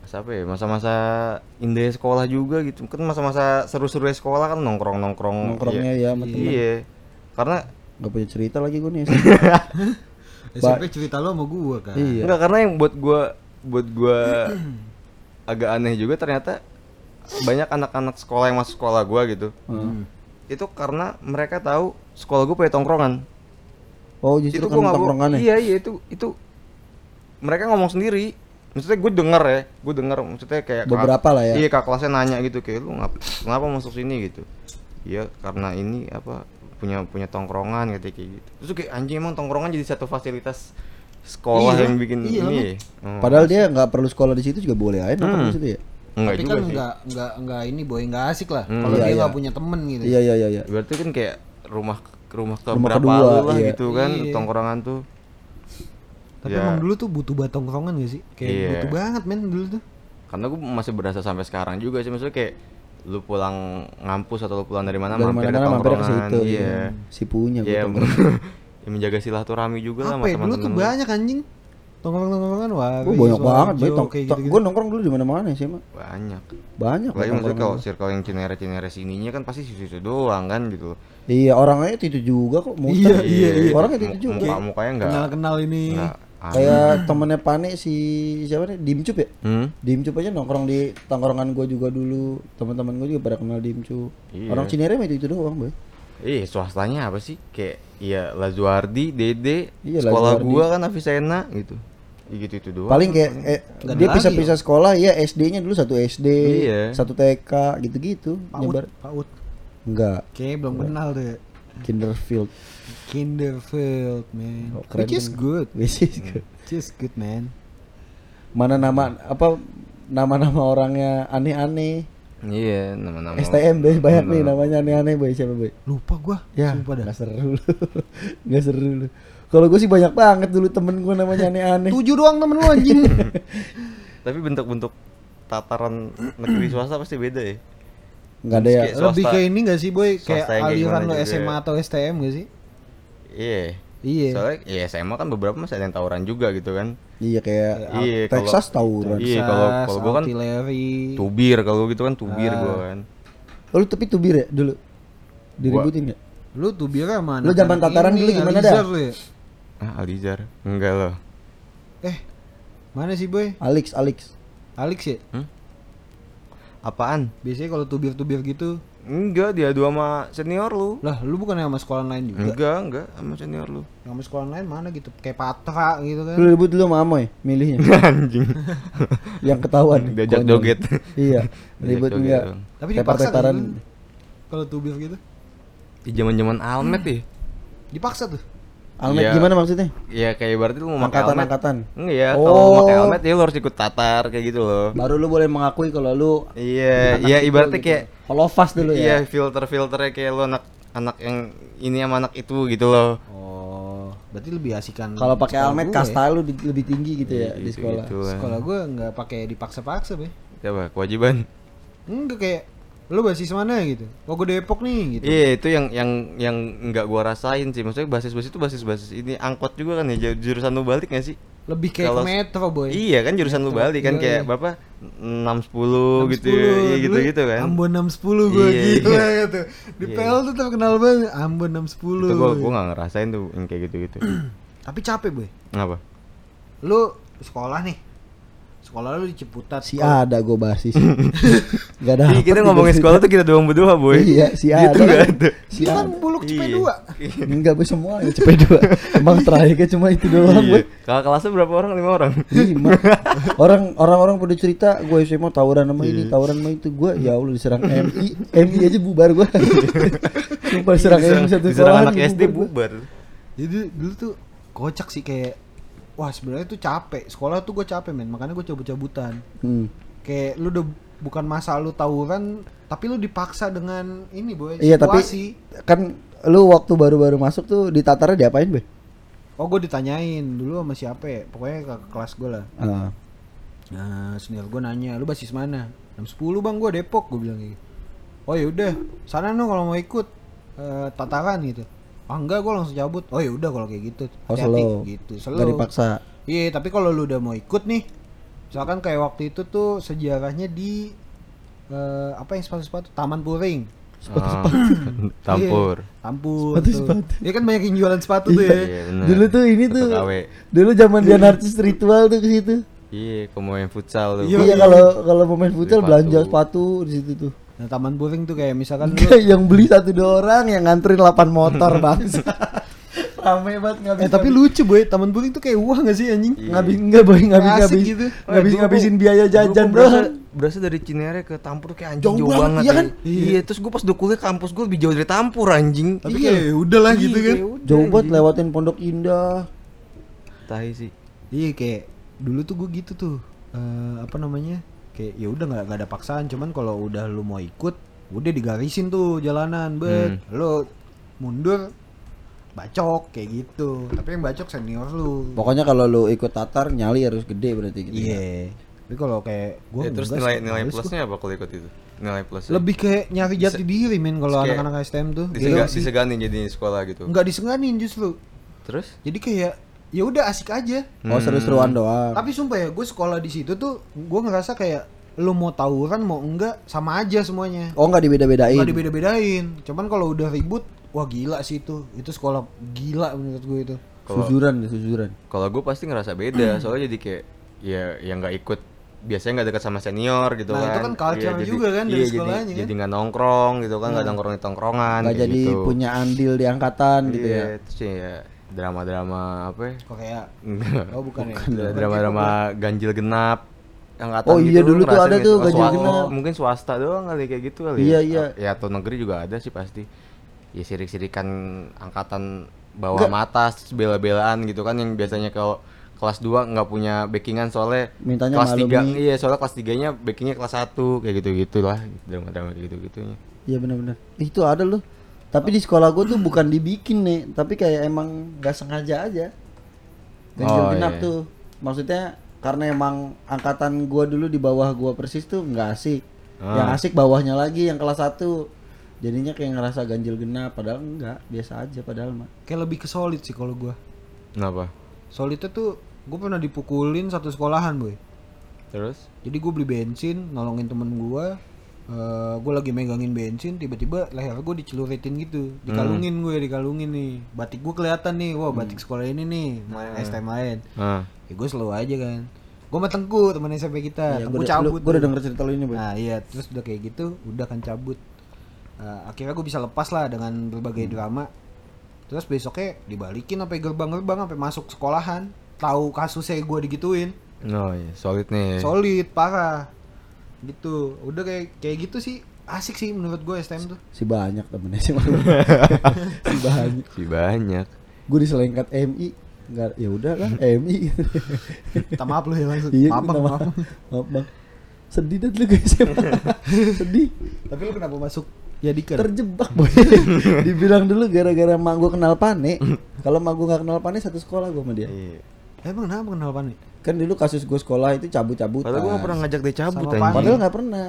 masa apa ya? Masa-masa indah sekolah juga gitu. Kan masa-masa seru-seru sekolah kan nongkrong-nongkrong. nongkrongnya iya. ya sama temen. Iya. Karena Gak punya cerita lagi gue nih. *laughs* SMP cerita lo sama gua kan. Iya. enggak karena yang buat gua buat gua *clears throat* agak aneh juga ternyata banyak anak-anak sekolah yang masuk sekolah gua gitu. Hmm. Itu karena mereka tahu sekolah gua punya tongkrongan. Oh justru itu kan gua nggak gua- tongkrongannya. iya iya itu itu mereka ngomong sendiri maksudnya gue denger ya gue denger maksudnya kayak kak- Beberapa lah ya. iya kak kelasnya nanya gitu kayak lu ngap, kenapa masuk sini gitu iya karena ini apa punya punya tongkrongan gitu kayak gitu terus kayak anjing emang tongkrongan jadi satu fasilitas sekolah Iya, yang bikin iya, ini? Oh. Padahal dia nggak perlu sekolah di situ juga boleh aja Hmm. di situ ya. enggak Tapi kan sih enggak enggak enggak ini boy enggak asik lah. Hmm. Kalau Iya, dia iya. nggak punya temen gitu. Iya iya iya iya. berarti kan kayak rumah rumah ke Rumah berapa kedua, lah iya. gitu kan Iya. tongkrongan tuh Tapi Ya. emang dulu tuh butuh banget tongkrongan gak sih? Kayak Iya. butuh banget men dulu tuh. karena gue masih berasa sampai sekarang juga sih maksudnya kayak lu pulang ngampus atau lu pulang dari mana Dari mampir ke mana-mana mampir ke tongkrongan situ. iya Si punya gue iya tongkrong. *laughs* ya menjaga silaturahmi juga lah Apa sama ya dulu tuh teman-teman lu. banyak anjing. Tongkrong-tongkrongan wah. Gue banyak banget, boy. Tong, tong- gitu. gue nongkrong dulu di mana-mana sih, mah. banyak Banyak. lagi maksudnya kalau tongkrongan. circle yang cinere cinere sininya kan pasti situ doang kan gitu Iya, orangnya itu juga kok. Iya, muter. iya, iya. Orangnya itu juga. muka mukanya enggak Kenal-kenal ini. enggak aneh. Kayak temennya Pane si siapa nih? Dimcup ya? hmm? Dimcup aja nongkrong di tongkrongan gue juga dulu. Teman-teman gue juga pada kenal Dimcup. Iya. Orang Cinere mah itu itu doang, boy. Ih, swastanya apa sih? Kayak iya Lazuardi, Dede, Iya, sekolah Lazuardi. gua kan Avicenna gitu. Ya gitu itu doang. Paling kayak eh, dia pisah-pisah sekolah, ya SD-nya dulu satu SD, Iya. satu TK, gitu-gitu. Paut, Nyebar. paut. Enggak, Kayak belum kenal deh. Kinderfield. Kinderfield, man. Oh, keren Which is good. *laughs* Which is good. Which is good, man. Mana nama apa nama-nama orangnya aneh-aneh. Iya, nama-nama. STM deh banyak nih Nama- namanya aneh-aneh boy siapa boy? Lupa gua. Ya, Sumpah dah. nggak seru lu. *laughs* Nggak seru lu. Kalau gue sih banyak banget dulu temen gue namanya aneh-aneh. Tujuh doang temen lu anjing. *laughs* Tapi bentuk-bentuk tataran negeri swasta pasti beda ya. Nggak ada ya. Swasta- Lebih kayak ini gak sih boy? Kayak aliran lo juga. SMA atau STM gak sih? Iya. Iya. Soalnya ya SMA kan beberapa masih ada yang tawuran juga gitu kan. Iya kayak Iya, Texas tawuran. Iya, kalau- kalau gua kan artillery. Tubir kalau gitu kan tubir Ah. gua kan. Oh, lu tapi tubir ya dulu. Diributin ya? Lu tuh biar sama Lu zaman tataran dulu gimana dah? dah? Ya? Ah, Alizar. Enggak loh. Eh, mana sih boy? Alex, Alex. Alex ya? Hmm? Apaan? Biasanya kalau tubir-tubir gitu, Enggak, dia dua sama senior lu. lah lu bukan sama sekolah lain juga? Enggak, enggak sama senior lu. Yang Sama sekolah lain mana gitu? Kayak Patra gitu kan? Lu ribut dulu sama Amoy milihnya. *laughs* Anjing. yang ketahuan. Diajak Konyol. joget. iya, ribut joget enggak. dong. Tapi dipaksa kan? Kalau tubir gitu? Di zaman-zaman Almet ya. Dipaksa tuh. Almet Iya. gimana maksudnya? Ya kayak berarti lu mau pakai helmet. Angkatan-angkatan. Enggak ya, Oh. kalau mau pakai helmet ya lu harus ikut tatar kayak gitu loh. Baru lu boleh mengakui kalau lu Iya, iya ibaratnya gitu. kayak Holofast dulu Iya, ya. filter-filternya kayak lu anak anak yang ini sama anak itu gitu loh. Oh, berarti lebih asikan. Kalau pakai gue kasta lu di- lebih tinggi gitu ya Iya, di gitu- sekolah. gitu lah. Sekolah gue nggak pakai dipaksa-paksa, be. Coba kewajiban. Enggak kayak lu basis mana gitu. Oh, gue Depok nih gitu. Iya, itu yang yang yang nggak gua rasain sih. Maksudnya basis-basis itu basis-basis ini angkot juga kan ya ju- jurusan lu balik gak sih? Lebih kayak ke metro, boy. Iya kan jurusan lu balik kan Iya, kayak iya. bapak 610 gitu ya. Iya gitu-gitu kan. Ambon 610 gue Iya, gila iya. gitu. Di Iya. PL tuh terkenal banget Ambon 610. Itu gua gua nggak ngerasain tuh yang kayak gitu-gitu. *clears throat* Tapi capek, boy. Kenapa? Lu sekolah nih. Sekolah lu di Ciputat. Si Sekolah- ada gue basis. *laughs* Gak ada. Iya, kita ngomongin sekolah tuh kita doang berdua, boy. Iya, si Gitu ada. nggak ada. Si kan ada. buluk Iya. CP2. Enggak, gue semua ya CP2. Emang terakhirnya cuma itu doang, Iya. Boy. Kakak kelasnya berapa orang? Lima orang. Lima. Orang orang-orang pada cerita gue SMA tawuran sama ini, tawuran sama itu. Gue ya Allah diserang MI, MI aja bubar gue. *laughs* Sumpah diserang MI satu Diserang sekolah. anak SD bubar. Jadi dulu tuh kocak sih kayak wah sebenarnya tuh capek. Sekolah tuh gue capek, men. Makanya gue cabut-cabutan. Hmm. Kayak lu udah bukan masa lu tawuran, tapi lu dipaksa dengan ini, boy. Iya, tapi kan lu waktu baru-baru masuk tuh di Tatarnya diapain, Be? Oh, gue ditanyain dulu sama siapa ya? Pokoknya ke kelas gue lah. Ah. Nah, senior gue nanya, lu basis mana? 610 bang, gue Depok, gue bilang gitu. Oh ya udah, sana no kalau mau ikut eh, tataran gitu. Ah enggak, gue langsung cabut. Oh ya udah kalau kayak gitu. Oh, slow. gitu. Gak Slow. dipaksa. Iya, tapi kalau lu udah mau ikut nih, misalkan kayak waktu itu tuh sejarahnya di eh, apa yang sepatu-sepatu Taman Puring. Ah, Tampur. Iya, Tampur. Sepatu-sepatu. tuh. Iya kan banyak yang jualan sepatu tuh ya. Iya, bener. Dulu tuh ini tuh. KW. Dulu zaman dia narcis ritual tuh ke situ. Iya, kamu main futsal tuh. Iya, Iya kalau kalau pemain futsal Beli belanja sepatu. sepatu di situ tuh. Nah, Taman Puring tuh kayak misalkan lu yang beli satu dua orang yang nganterin 8 motor *laughs* bangsa. Rame banget ngabis. Eh tapi lucu boy, Taman Puring tuh kayak uang gak sih anjing? Iya. ngabis enggak boy ngabis Asik ngabis gitu. ngabis ngabisin biaya jajan gua berasa, dari Cinere ke Tampur kayak anjing Jauh jauh, banget, iya kan? Iya. iya, terus gue pas udah kuliah kampus gue lebih jauh dari Tampur anjing. Tapi Iya. kayak udah lah gitu Iya, kan. udah, Jauh banget lewatin Pondok Indah. Tai sih. Iya kayak dulu tuh gue gitu tuh. Eh, apa namanya? Kayak ya udah nggak ada paksaan, cuman kalau udah lu mau ikut, udah digarisin tuh jalanan, bet. Lu mundur bacok kayak gitu. Tapi yang bacok senior lu. Pokoknya kalau lu ikut Tatar nyali harus gede berarti gitu. ya. Iya. Tapi kalau kayak gue Ya, terus nilai nilai plusnya apa kalau ikut itu? Nilai plusnya. lebih kayak nyari jati diri men kalau anak-anak STM tuh. disega, Gila sih. diseganin jadi sekolah gitu. Nggak disenganin justru. Terus? Jadi kayak ya udah asik aja. Oh seru-seruan doang. Tapi sumpah ya, gue sekolah di situ tuh, gue ngerasa kayak lu mau tawuran mau enggak sama aja semuanya. Oh nggak dibeda-bedain. Nggak dibeda-bedain. Cuman kalau udah ribut, wah gila sih itu. Itu sekolah gila menurut gue itu. Kalau- Susuran ya susuran. Kalau gue pasti ngerasa beda, *clears throat* soalnya jadi kayak ya yang nggak ikut biasanya nggak dekat sama senior gitu Nah, kan. itu kan culture jadi- juga kan dari iya, sekolahnya jadi, kan. Jadi nggak nongkrong gitu kan, nggak nongkrong di tongkrongan. Nggak jadi gitu. punya andil di angkatan gitu Iya, ya. terus ya drama-drama apa ya? Kok kayak oh bukan ya. Dra- drama-drama ganjil genap angkatan Oh iya, gitu, dulu tuh ada nggak tuh? Oh, ganjil genap. mungkin swasta doang kali kayak gitu kali Iya, ya iya. ya atau negeri juga ada sih pasti ya sirik-sirikan angkatan bawah mata bela-belaan gitu kan yang biasanya kalau kelas 2 nggak punya backingan soalnya Mintanya kelas malam 3 nih. iya soalnya kelas 3 nya backingnya kelas 1 kayak gitu-gitu lah drama-drama kayak gitu-gitunya Iya benar-benar. Itu ada loh. Tapi di sekolah gue tuh bukan dibikin nih, tapi kayak emang gak sengaja aja. Ganjil Oh, genap iya. tuh. Maksudnya karena emang angkatan gua dulu di bawah gua persis tuh nggak asik. Ah. Yang asik bawahnya lagi yang kelas 1. Jadinya kayak ngerasa ganjil genap padahal enggak, biasa aja padahal mah. Kayak lebih ke solid sih kalau gue. kenapa Solidnya tuh gue pernah dipukulin satu sekolahan boy. terus Jadi gue beli bensin, nolongin temen gue. Eh gue lagi megangin bensin, tiba-tiba leher gue diceluritin gitu, dikalungin gue, dikalungin nih. Batik gue kelihatan nih, wah batik sekolah ini nih, main STM lain. ah Ya gue selalu aja kan. Gue sama Tengku teman SMP kita, Tengku gua udah- cabut. gua udah denger cerita lu ini, Boy. Nah iya, terus udah kayak gitu, udah kan cabut. Eh, akhirnya gue bisa lepas lah dengan berbagai drama. Terus besoknya dibalikin sampai gerbang-gerbang sampai masuk sekolahan. Tahu kasusnya gue digituin. oh iya solid nih Solid parah. Gitu. Udah kayak kayak gitu sih. Asik sih menurut gue STM tuh. Si banyak temennya sih malu. *laughs* si banyak. sih banyak gue diselengkat MI nggak ya udah lah MI *laughs* Minta maaf lu ya langsung. iya maaf, bang, maaf. maaf. maaf bang sedih dan lu guys sedih Tapi lu kenapa masuk ya Yadika? terjebak boy *laughs* dibilang dulu gara-gara mak gue kenal pane kalau mak gue nggak kenal pane satu sekolah gue sama dia Iya. Emang kenapa kenal Pani? kan dulu kasus gue sekolah itu cabut-cabutan Padahal gue gak pernah ngajak dia cabut. Pani. padahal nggak pernah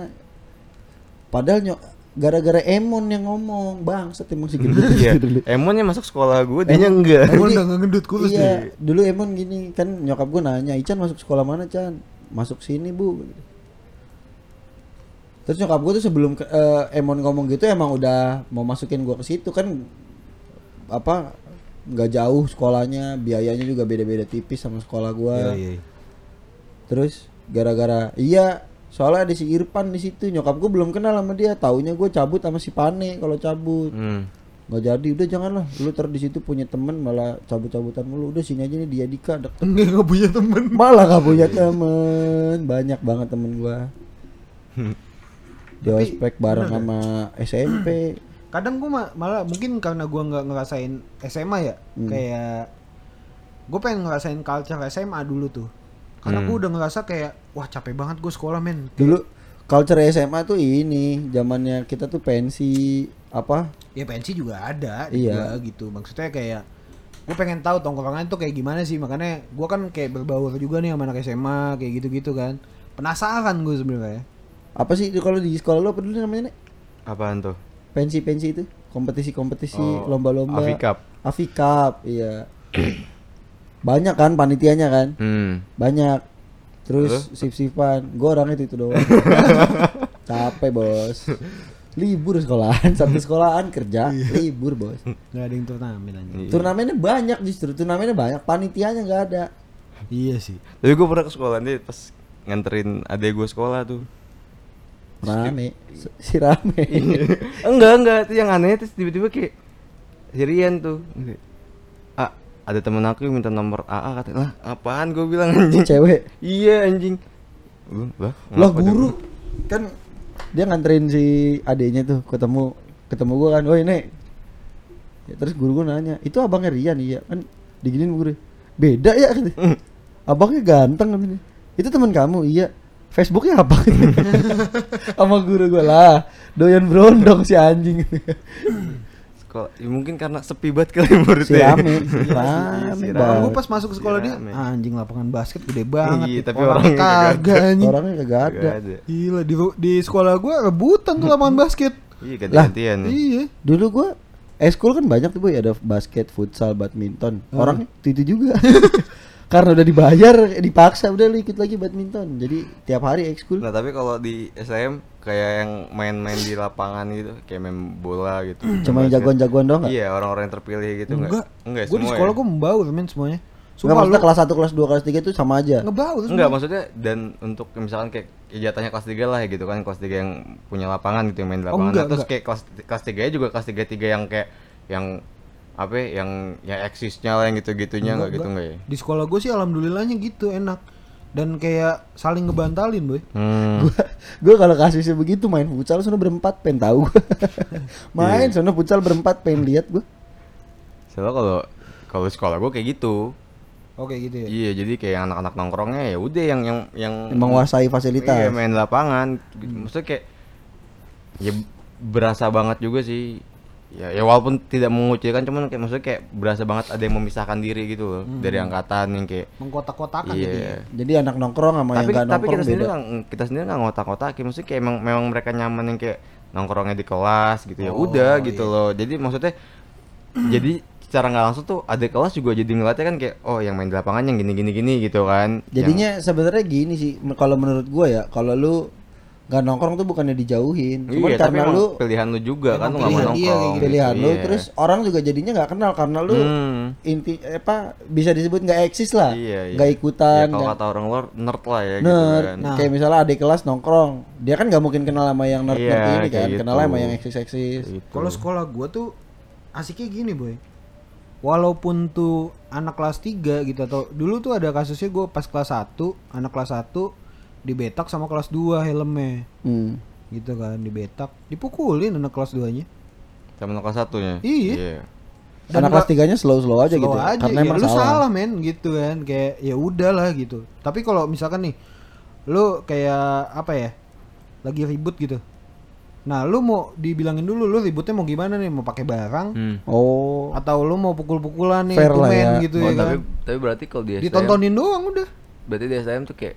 padahal nyok gara-gara Emon yang ngomong bang emang si gendut Iya. Emonnya masuk sekolah gue, dia enggak. Emang Jadi- udah nggak gendut kurus iya, deh. dulu Emon gini kan nyokap gue nanya, Ican masuk sekolah mana Chan? Masuk sini bu. Terus nyokap gue tuh sebelum eh, Emon ngomong gitu emang udah mau masukin gue ke situ kan apa nggak jauh sekolahnya biayanya juga beda-beda tipis sama sekolah gue. Iya, iya. Terus gara-gara iya soalnya ada si Irfan di situ nyokap gue belum kenal sama dia. Taunya gue cabut sama si Pane kalau cabut. Hmm. nggak jadi udah janganlah. Lu ter di situ punya temen malah cabut-cabutan mulu. Udah sini aja nih dia Dika deket Enggak *laughs* nggak punya temen. malah gak punya temen. Banyak banget temen gua. Di ospek bareng sama SMP Kadang gua ma- malah mungkin karena gua nggak ngerasain SMA ya, Hmm. kayak gue pengen ngerasain culture SMA dulu tuh. Karena Hmm. gua udah ngerasa kayak wah capek banget gue sekolah men. dulu culture SMA tuh ini zamannya kita tuh pensi apa Ya pensi juga ada Iya. gua gitu. Maksudnya kayak gue pengen tahu tongkrongan tuh kayak gimana sih makanya gua kan kayak berbaur juga nih sama anak SMA kayak gitu-gitu kan. Penasaran gue sebenarnya. apa sih itu kalau di sekolah lu apa dulu namanya nek Apaan tuh? Pensi-pensi itu kompetisi-kompetisi Oh, lomba-lomba. Afikap. Afikap iya. Banyak kan panitianya kan? Hmm. banyak. Terus sip-sipan gue orangnya itu, itu doang. *laughs* Capek bos. Libur sekolahan satu sekolahan kerja libur bos. Gak ada yang turnamen aja. Iya. turnamennya banyak justru. Turnamennya banyak. Panitianya nggak ada. Iya sih. Tapi gue pernah ke sekolah nih pas nganterin adek gue sekolah tuh. Rame. Si- rame. *laughs* Enggak enggak. Itu yang aneh terus tiba-tiba kayak Sirian tuh. Ah, ada temen aku yang minta nomor AA katanya. Lah, apaan gue bilang anjing. cewek? Iya anjing. Lah, guru. dia- kan dia nganterin si adiknya tuh ketemu ketemu gua kan. Woi nek. Ya, terus guru gua nanya itu abangnya Rian? Iya kan diginin guru. Beda ya katanya. abangnya ganteng itu teman kamu? Iya Facebooknya apa *laughs* sama guru gua lah doyan berondong si anjing Sekolah, ya mungkin karena sepi banget kali muridnya. *laughs* si rame rame banget gue pas masuk ke sekolah dia anjing lapangan basket gede banget. Iya, tapi Orang orangnya kagak anjing. orangnya kagak ada Gak ada. Gila di di sekolah gua rebutan tuh lapangan basket. Iya ganti-gantian. Iya. dulu gua eskul kan banyak tuh boy ada basket futsal badminton Hmm. orangnya itu, itu juga *laughs* karena udah dibayar dipaksa udah lu ikut lagi badminton jadi tiap hari ekskul Nah tapi kalau di SM kayak yang main-main di lapangan gitu, kayak main bola gitu. cuma yang jagoan-jagoan doang? Iya orang-orang yang terpilih gitu Enggak. Enggak Gue di semua sekolah ya? gua membaur men semuanya. Enggak Sumpah maksudnya lu kelas 1, kelas 2, kelas 3 itu sama aja ngebaur semua. Enggak maksudnya dan untuk misalkan kayak ya jatahnya kelas 3 lah ya gitu kan kelas 3 yang punya lapangan gitu yang main di Oh, lapangan. enggak, Nah, terus enggak. kayak kelas kelas 3 juga kelas 3 3 yang kayak yang apa ya, yang yang eksisnya lah yang gitu-gitunya enggak, gitu enggak ya? Di sekolah gue sih alhamdulillahnya gitu enak. Dan kayak saling ngebantalin, boy. Hmm. gua gua kalau kasusnya begitu main futsal sono berempat pengen tahu *laughs* main sono futsal berempat pengen lihat gua Soalnya kalau kalau sekolah gue kayak gitu. Oke gitu ya. Iya, jadi kayak anak-anak nongkrongnya ya udah yang yang yang menguasai fasilitas Iya, main lapangan. Maksudnya kayak ya berasa banget juga sih. Ya, ya walaupun tidak mengucilkan cuman kayak maksudnya kayak berasa banget ada yang memisahkan diri gitu loh dari angkatan yang kayak Mengkotak-kotakan gitu ya. iya. jadi anak nongkrong sama Tapi yang gak tapi nongkrong kita sendiri beda nggak kita sendiri nggak ngotak-ngotakin maksudnya kayak emang memang mereka nyaman yang kayak nongkrongnya di kelas gitu ya. Oh, Udah gitu iya. loh. Jadi maksudnya jadi secara nggak langsung tuh ada kelas juga jadi ngeliatnya kan kayak oh yang main di lapangan yang gini gini gini gitu kan. Yang- jadinya sebenarnya gini sih kalau menurut gua ya kalau lu nggak nongkrong tuh bukannya dijauhin cuman iya, karena lu pilihan lu juga kan lu nggak mau nongkrong. gitu. pilihan lu Iya. terus orang juga jadinya nggak kenal karena lu Hmm. inti apa bisa disebut nggak eksis lah Iya, iya. nggak ikutan Ya, kalau kata orang luar nerd lah ya gitu nerd kan. Nah. kayak misalnya adik kelas nongkrong dia kan nggak mungkin kenal sama yang nerd nerd Iya, ini kan kayak kenal gitu. sama yang eksis eksis Gitu. Kalau sekolah gua tuh asiknya gini, boy. Walaupun tuh anak kelas 3 gitu atau dulu tuh ada kasusnya gua pas kelas 1, anak kelas 1 dibetak sama kelas 2 helmnya. hmm. Gitu kan, dibetak, dipukulin anak kelas 2-nya. sama kelas satunya. Iya. Dan anak kelas tiganya slow slow aja slow gitu aja, karena ya, emang lu salah, salah men gitu kan kayak ya udahlah gitu tapi kalau misalkan nih lu kayak apa ya lagi ribut gitu nah lu mau dibilangin dulu lu ributnya mau gimana nih mau pakai barang Hmm. oh atau lu mau pukul-pukulan nih Fair lah ya. gitu Oh, ya tapi kan tapi berarti kalau di STM ditontonin doang udah berarti di STM tuh kayak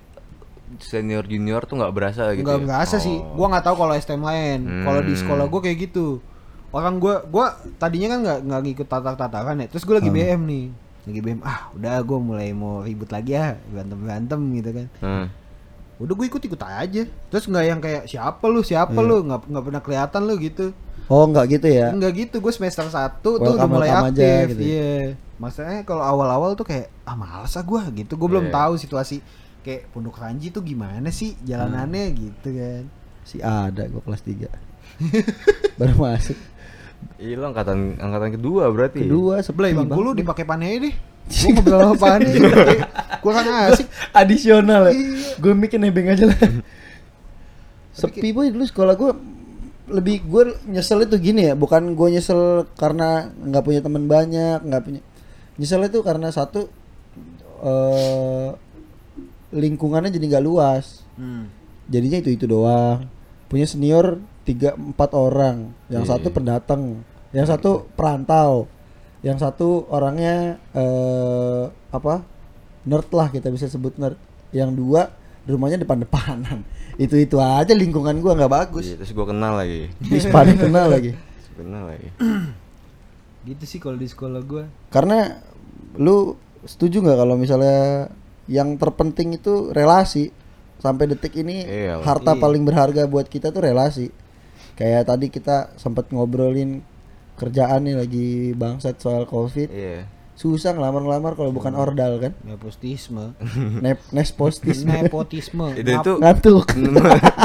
senior junior tuh nggak berasa gitu. nggak ya? berasa sih Oh. gua nggak tahu kalau STM lain kalau di Hmm. sekolah gua kayak gitu orang gua gua tadinya kan nggak nggak ngikut tatar tataran ya terus gua lagi Hmm. BM nih lagi BM ah udah gua mulai mau ribut lagi ya berantem berantem gitu kan Hmm. udah gue ikut ikut aja terus nggak yang kayak siapa lu siapa Iya. lu nggak nggak pernah kelihatan lu gitu oh nggak gitu ya nggak gitu gue semester 1 tuh udah mulai welcome aja aktif gitu ya. iya maksudnya kalau awal-awal tuh kayak ah malas ah gue gitu gue belum Iya. tahu situasi kayak pondok ranji tuh gimana sih jalanannya Hmm. gitu kan? Si ada gue kelas 3 *laughs* baru masuk. Iya lo angkatan angkatan kedua berarti. kedua sebelah bang. lu dipakai panai deh. Gue *laughs* ngobrol panai gue kan asik. Adisional ya. Iya. gue mikir nebeng aja lah. *laughs* Sepi boy dulu sekolah gue lebih gue nyesel itu gini ya. Bukan gue nyesel karena nggak punya teman banyak nggak punya. Nyesel itu karena satu eh lingkungannya jadi nggak luas. Hmm. jadinya itu itu doang. Punya senior tiga empat orang. Yang Iya. satu pendatang. Yang satu perantau. Yang satu orangnya eh apa nerd lah kita bisa sebut nerd. Yang dua rumahnya depan-depanan. *laughs* Itu itu aja lingkungan gua nggak bagus. Iya, terus gue kenal lagi. di kenal lagi. *laughs* Kenal lagi. gitu sih kalau di sekolah gue karena lu setuju nggak kalau misalnya yang terpenting itu relasi. Sampai detik ini Iya lah. harta Iya. paling berharga buat kita tuh relasi. Kayak tadi kita sempat ngobrolin kerjaan nih lagi bangsat soal covid. Iya. susah ngelamar-ngelamar kalau bukan ordal kan? Nepotisme. *laughs* Nep nespostisme nepotisme. *laughs* Itu itu ngantuk.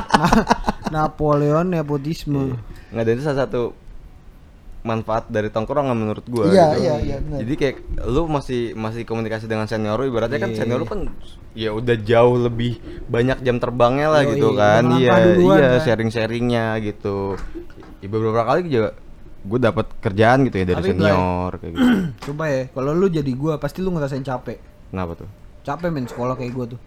*laughs* Napoleon nepotisme. Nggak ada itu salah satu manfaat dari tongkrongan menurut gua Iya, gitu. iya, iya, benar. Jadi kayak lu masih masih komunikasi dengan senior lu ibaratnya kan Iya. senior lu kan ya udah jauh lebih banyak jam terbangnya lah Yoi, gitu kan. Iya, duluan iya kan. sharing-sharingnya gitu. Ya, beberapa kali juga gue dapat kerjaan gitu ya dari Tapi, senior kayak gitu. *clears throat* coba ya kalau lu jadi gua pasti lu ngerasain capek Kenapa tuh? capek men sekolah kayak gua tuh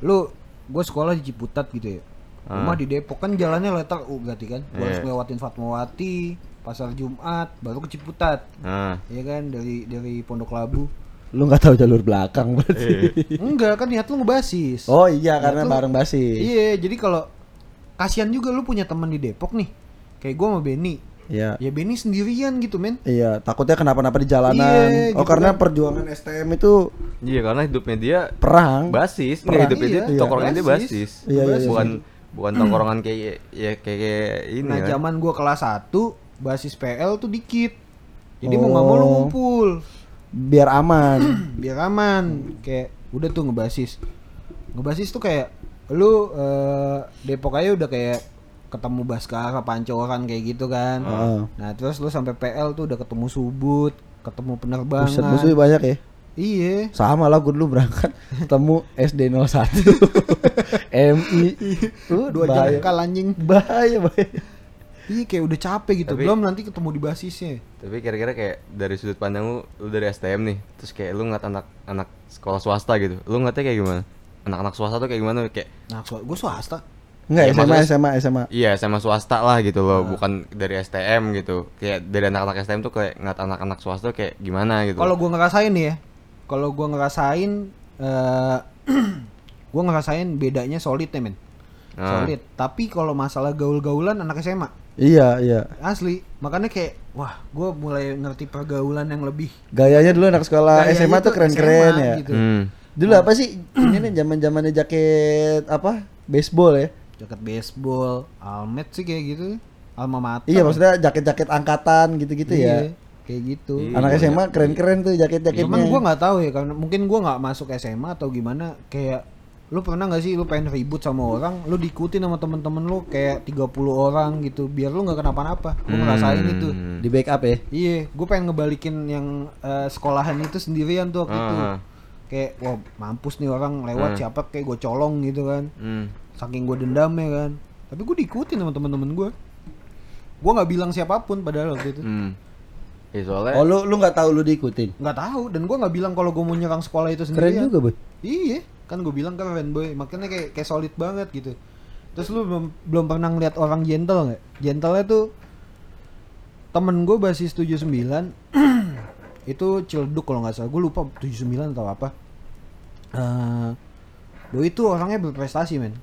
lu gua sekolah di Ciputat gitu ya rumah Ah. di Depok kan jalannya letak uh, berarti kan gua harus Iya. lewatin Fatmawati pasar Jumat baru ke Ciputat Nah, ya kan dari dari Pondok Labu lu nggak tahu jalur belakang berarti enggak kan niat lu ngebasis oh iya Niat karena lu- bareng basis iya jadi kalau kasihan juga lu punya teman di Depok nih kayak gua sama Benny iya ya Benny sendirian gitu men Iya, takutnya kenapa-napa di jalanan. Iya, oh, gitu karena kan. perjuangan STM itu iya karena hidupnya dia perang. basis, Perang, nggak hidupnya dia iya, tongkrongan dia basis. basis. Iya, iya, iya. bukan bukan tongkrongan kayak ya kayak, kayak ini nah kan. zaman gua kelas 1 basis PL tuh dikit jadi mau nggak mau lu Oh. ngumpul Biar aman. *clears throat* biar aman kayak udah tuh ngebasis ngebasis tuh kayak lu eh, Depok aja udah kayak ketemu Baskara Pancoran kayak gitu kan Heeh. nah terus lu sampai PL tuh udah ketemu Subut ketemu penerbangan Buset, musuhnya banyak ya. iya Sama lah gue dulu berangkat *laughs* ketemu SD 01 MI. Tuh, dua bahaya. jengkal anjing Bahaya, bahaya. Iya kayak udah capek gitu Tapi- belum nanti ketemu di basisnya Tapi kira-kira kayak dari sudut pandang lu, lu dari STM nih, terus kayak lu ngeliat anak anak sekolah swasta gitu, lu ngeliatnya kayak gimana? Anak-anak swasta tuh kayak gimana? Kayak nah gue swasta Enggak, Ya, SMA, SMA, SMA. iya sama swasta lah gitu loh, bukan dari STM gitu. Kayak dari anak-anak STM tuh kayak ngeliat anak-anak swasta tuh kayak gimana gitu. kalau gue ngerasain nih ya kalau gue ngerasain eh *clears throat* gue ngerasain bedanya solid ya men Ah. solid tapi kalau masalah gaul-gaulan anak SMA Iya, iya. asli makanya kayak wah gue mulai ngerti pergaulan yang lebih Gayanya dulu anak sekolah Gayanya SMA tuh tuh keren-keren ya. gitu. Hmm. Dulu apa sih? Ini nih zaman-zamannya jaket apa? Baseball ya. jaket baseball almet sih kayak gitu alma mater Iya, maksudnya jaket-jaket angkatan gitu-gitu Iya, ya. kayak gitu Iya. Anak SMA keren-keren tuh jaket-jaketnya. cuman gue nggak tahu ya karena mungkin gue nggak masuk SMA atau gimana kayak lu pernah nggak sih lu pengen ribut sama orang lu diikutin sama temen-temen lu kayak 30 orang gitu biar lu nggak kenapa-napa gue ngerasain itu Hmm. di backup ya. iya gue pengen ngebalikin yang eh, sekolahan itu sendirian tuh waktu itu Ah. kayak wah mampus nih orang lewat Ah. siapa kayak gue colong gitu kan Hmm. saking gue dendam ya kan tapi gue diikutin sama temen-temen gue gue nggak bilang siapa pun padahal waktu itu Hmm. Ya soalnya Oh lu lu nggak tahu lu diikutin. nggak tahu dan gue nggak bilang kalau gue mau nyerang sekolah itu Keren sendiri juga, Boy. iya kan gue bilang keren boy makanya kayak kayak solid banget gitu terus lu belum belum pernah ngeliat orang gentle nggak gentle tuh temen gue basis 79 *clears throat* itu ciledug kalau nggak salah gue lupa 79 atau apa eh doi itu orangnya berprestasi men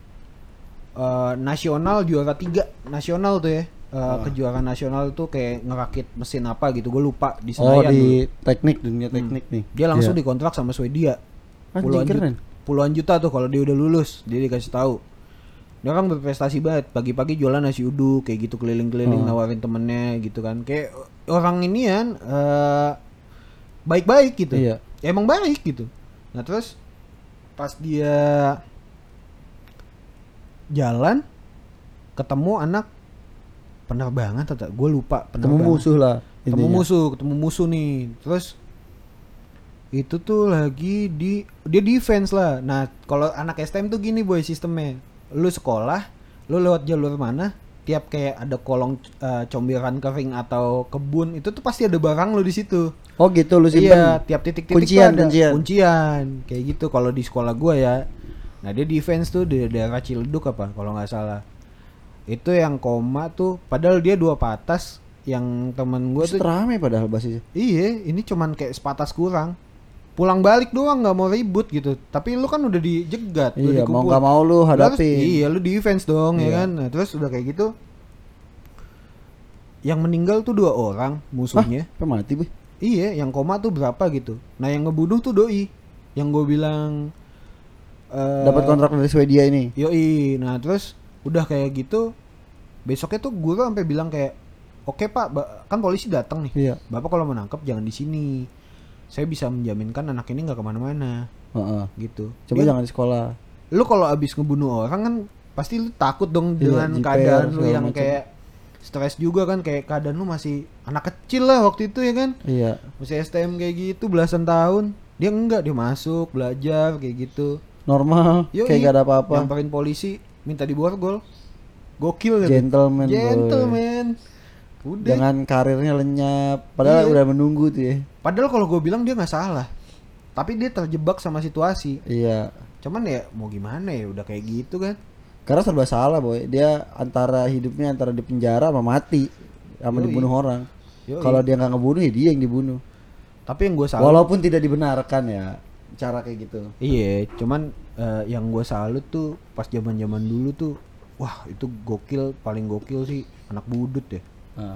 Eh, nasional juara tiga nasional tuh ya Eh, kejuaraan nasional tuh kayak ngerakit mesin apa gitu gue lupa di Oh Senayan dulu. di teknik dunia teknik nih. Dia langsung Iya. dikontrak sama Swedia. Puluhan juta. Puluhan juta tuh kalau dia udah lulus, dia dikasih tahu. Dia kan berprestasi banget. Pagi-pagi jualan nasi uduk kayak gitu keliling-keliling Oh. nawarin temennya gitu kan. Kayak orang ini kan eh, baik-baik gitu. Iya. Emang baik gitu. Nah, terus pas dia jalan ketemu anak penerbangan atau gue lupa Ketemu penerbangan musuh lah. ketemu musuh ketemu musuh nih terus itu tuh lagi di dia defense lah nah kalau anak STM tuh gini boy sistemnya lu sekolah lu lewat jalur mana tiap kayak ada kolong eh, comberan kering atau kebun itu tuh pasti ada barang lu di situ Oh gitu lu simpen. iya tiap titik-titik Kuncian, ada kuncian. kuncian kayak gitu kalau di sekolah gua ya nah dia defense tuh di daerah Ciledug apa kalau nggak salah itu yang koma tuh padahal dia dua patas yang temen gua Buset tuh rame padahal basisnya. Iya, ini cuman kayak sepatas kurang. Pulang balik doang nggak mau ribut gitu. Tapi lu kan udah dijegat, udah Iya, mau nggak mau lu Lu harus- hadapi. Iya, lu defense dong ya Iya. kan. Nah, terus udah kayak gitu. Yang meninggal tuh dua orang musuhnya. Apa mati, Boy? Iya, yang koma tuh berapa gitu. Nah, yang ngebunuh tuh doi. Yang gue bilang eh Dapat kontrak dari Swedia ini. Yoi, nah terus udah kayak gitu besoknya tuh guru sampai bilang kayak oke pak ba- kan polisi datang nih Iya. bapak kalau mau nangkep jangan di sini saya bisa menjaminkan anak ini nggak ke mana-mana Heeh. gitu Coba Dia- jangan di sekolah. lu kalau abis ngebunuh orang kan pasti lu takut dong Iya, dengan jiper, keadaan lu yang macam. kayak stres juga kan kayak keadaan lu masih anak kecil lah waktu itu ya kan Iya. masih STM kayak gitu belasan tahun dia enggak dia masuk belajar kayak gitu Normal, Yoi, kayak gak ada apa-apa. nyamperin polisi minta diborgol gokil gitu Gentleman, boy. gentleman udah Dengan karirnya lenyap, padahal Iya. udah menunggu tuh ya. padahal kalau gue bilang dia nggak salah tapi dia terjebak sama situasi Iya. cuman ya mau gimana ya udah kayak gitu kan Karena serba salah, boy. Dia antara hidupnya antara di penjara sama mati, sama Yoi. dibunuh orang. Kalau dia nggak ngebunuh, ya dia yang dibunuh. tapi yang gue salut Walaupun tidak dibenarkan ya, cara kayak gitu. iya cuman eh, yang gue salut tuh pas zaman zaman dulu tuh wah itu gokil paling gokil sih anak budut ya Nah.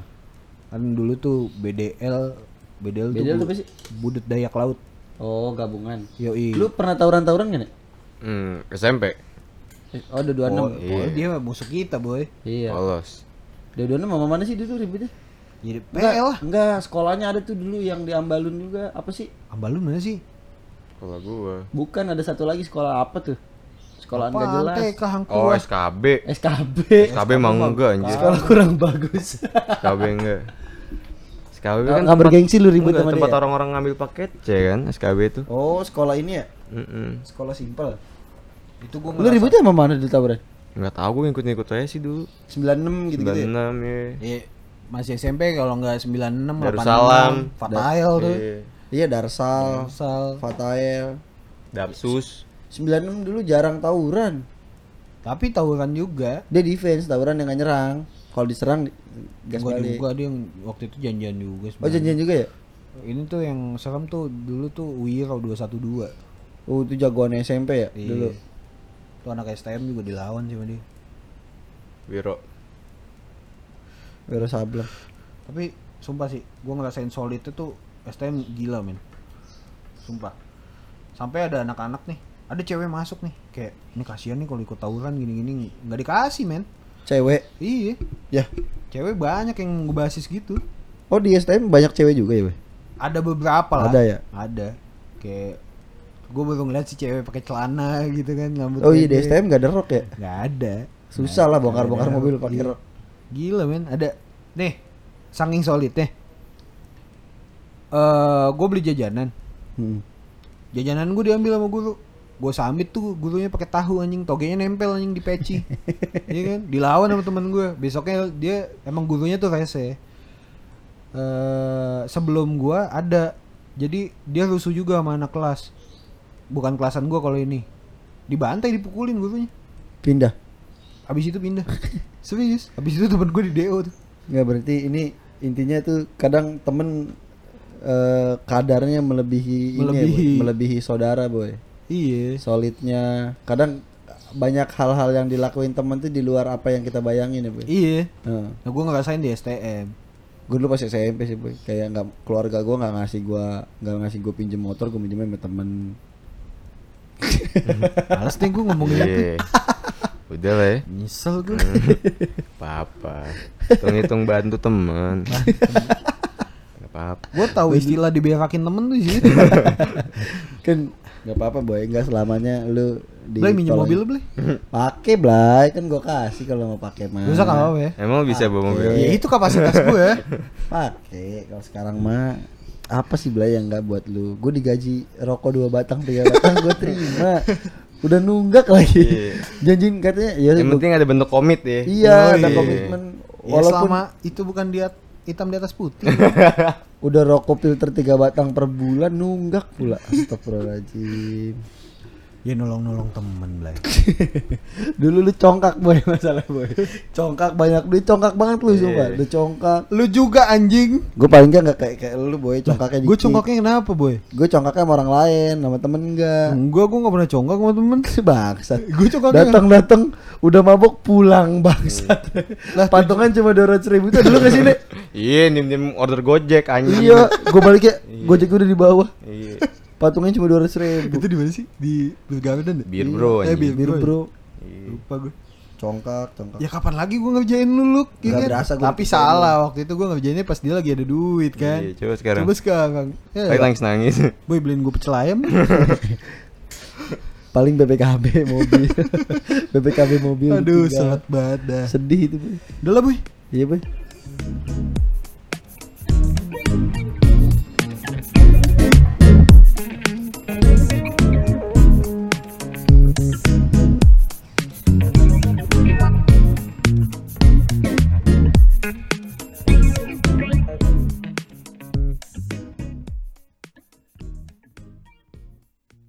kan dulu tuh BDL BDL, BDL tuh sih? budut dayak laut Oh, gabungan. yoi Lu pernah tawuran-tawuran kan ya? hmm, SMP Oh, ada 26. oh, Iya. oh, dia musuh kita boy Iya. polos Dia dua sama mana sih dulu ributnya? jadi PL lah enggak, sekolahnya ada tuh dulu yang di Ambalun juga. Apa sih? ambalun mana sih kalau gua Bukan ada satu lagi sekolah apa tuh? Sekolah enggak Apaan, jelas. TK oh. SKB SKB. SKB emang enggak anjir Sekolah kurang bagus. SKB enggak SKB Nggak- kan nggak bergengsi lu ribut enggak, sama tempat dia. orang-orang ngambil paket C kan SKB itu oh, sekolah ini ya? Mm-mm. Sekolah simpel. itu gua Lu ributnya sama mana dulu tawuran? nggak tahu gue ngikut-ngikut aja sih dulu 96 gitu-gitu ya? 96 ya Iya, masih SMP kalau nggak 96 Darussalam. 86 Fatail tuh. Iya. Iya, Darsal, Darsal. Fatael. Dapsus 96 dulu jarang tawuran. Tapi tawuran juga. Dia defense, tawuran yang nggak nyerang. Kalau diserang di- gas balik. juga dia yang waktu itu janjian juga Oh, sebenarnya. janjian juga ya? Ini tuh yang serem tuh dulu tuh Wiro 212. Oh, itu jagoan SMP ya Iya. dulu. Tuh anak STM juga dilawan sih sama dia. Wiro Wiro Sableng. Tapi sumpah sih, gua ngerasain solid itu tuh STM gila men. Sumpah. Sampai ada anak-anak nih, ada cewek masuk nih, kayak ini kasihan nih kalau ikut tawuran gini-gini nggak dikasih men. Cewek. Iya, Ya. cewek banyak yang ngebasis gitu. Oh, di STM banyak cewek juga ya, Boy? Ada beberapa lah. Ada ya? Ada. Kayak gue baru ngeliat si cewek pakai celana gitu kan rambut Oh iya, di. STM gak ada rok ya? Nggak ada. Susah lah bongkar-bongkar mobil pakai Iya. rok. Gila men, ada. Nih, saking solid nih. Eh, gue beli jajanan. Hmm. Jajanan gue diambil sama guru. Gue samit tuh gurunya pakai tahu anjing, togenya nempel anjing di peci. Iya kan? Dilawan sama temen gue. Besoknya dia emang gurunya tuh rese. eh sebelum gua ada. Jadi dia rusuh juga sama anak kelas. Bukan kelasan gua kalau ini. Dibantai, dipukulin gurunya. Pindah. Abis itu pindah. Serius. Abis itu temen gue di DO tuh. Nggak berarti ini intinya tuh kadang temen eh, kadarnya melebihi, ini ya, Melebihi. Boy. melebihi saudara boy. Iya. Solidnya kadang banyak hal-hal yang dilakuin temen tuh di luar apa yang kita bayangin ya boy. Iya. Heeh. Nah, gue ngerasain di STM. gue dulu pas SMP sih boy kayak nggak keluarga gue nggak ngasih gue nggak ngasih gue pinjem motor gue pinjemnya sama temen Males deh gue ngomongin itu. Iya. Udah lah ya. Nyesel gue. Apa-apa. Hitung-hitung bantu teman. Apa-apa. gue tahu istilah diberakin temen tuh sih. *laughs* kan nggak apa-apa boy nggak selamanya lu di Blay minjem mobil lu, Blay. pakai blay kan gue kasih kalau mau pakai mah Dosa gak apa-apa ya. Emang lu bisa bawa mobil? Ya itu kapasitas gue. *laughs* pakai kalau sekarang mah apa sih blay yang nggak buat lu gue digaji rokok dua batang tiga batang *laughs* gue terima udah nunggak lagi Iya. janjiin katanya ya Yang gua- penting ada bentuk komit ya. iya Oh, ada iya. komitmen Ya walaupun selama itu bukan dia hitam di atas putih. *laughs* udah rokok filter tiga batang per bulan nunggak pula *laughs* astagfirullahaladzim ya nolong-nolong temen, Blay. *laughs* dulu lu congkak boy masalah boy congkak banyak duit congkak banget lu sumpah Iya. udah congkak Lu juga anjing. gue paling nggak kayak kayak lu boy congkaknya Gue congkaknya kenapa, boy? gue congkaknya sama orang lain sama temen enggak Enggak, gue gak pernah congkak sama temen. *laughs* bangsat Gue congkaknya datang datang udah mabok pulang bangsat *laughs* Lah, patungan cuma dua ratus ribu itu dulu ke sini Iya, nim-nim order Gojek anjing. iya gue baliknya gojek udah di bawah Iya. Patungnya cuma dua ratus ribu Itu di mana sih? Di Blue Garden ya? Bir bro Eh, bir bir bro Iya. Lupa gue. congkak congkak Ya kapan lagi gue ngerjain lu, Luk? Ya kan? berasa gua Tapi salah, waktu itu gue ngerjainnya pas dia lagi ada duit kan. Iya, coba sekarang. Coba sekarang. Ya, Lagi nangis-nangis. *laughs* Boy beliin gue pecel ayam. *laughs* paling BPKB mobil *laughs* BPKB mobil Aduh, sangat banget dah. sedih itu boy Udah lah, Boy. iya boy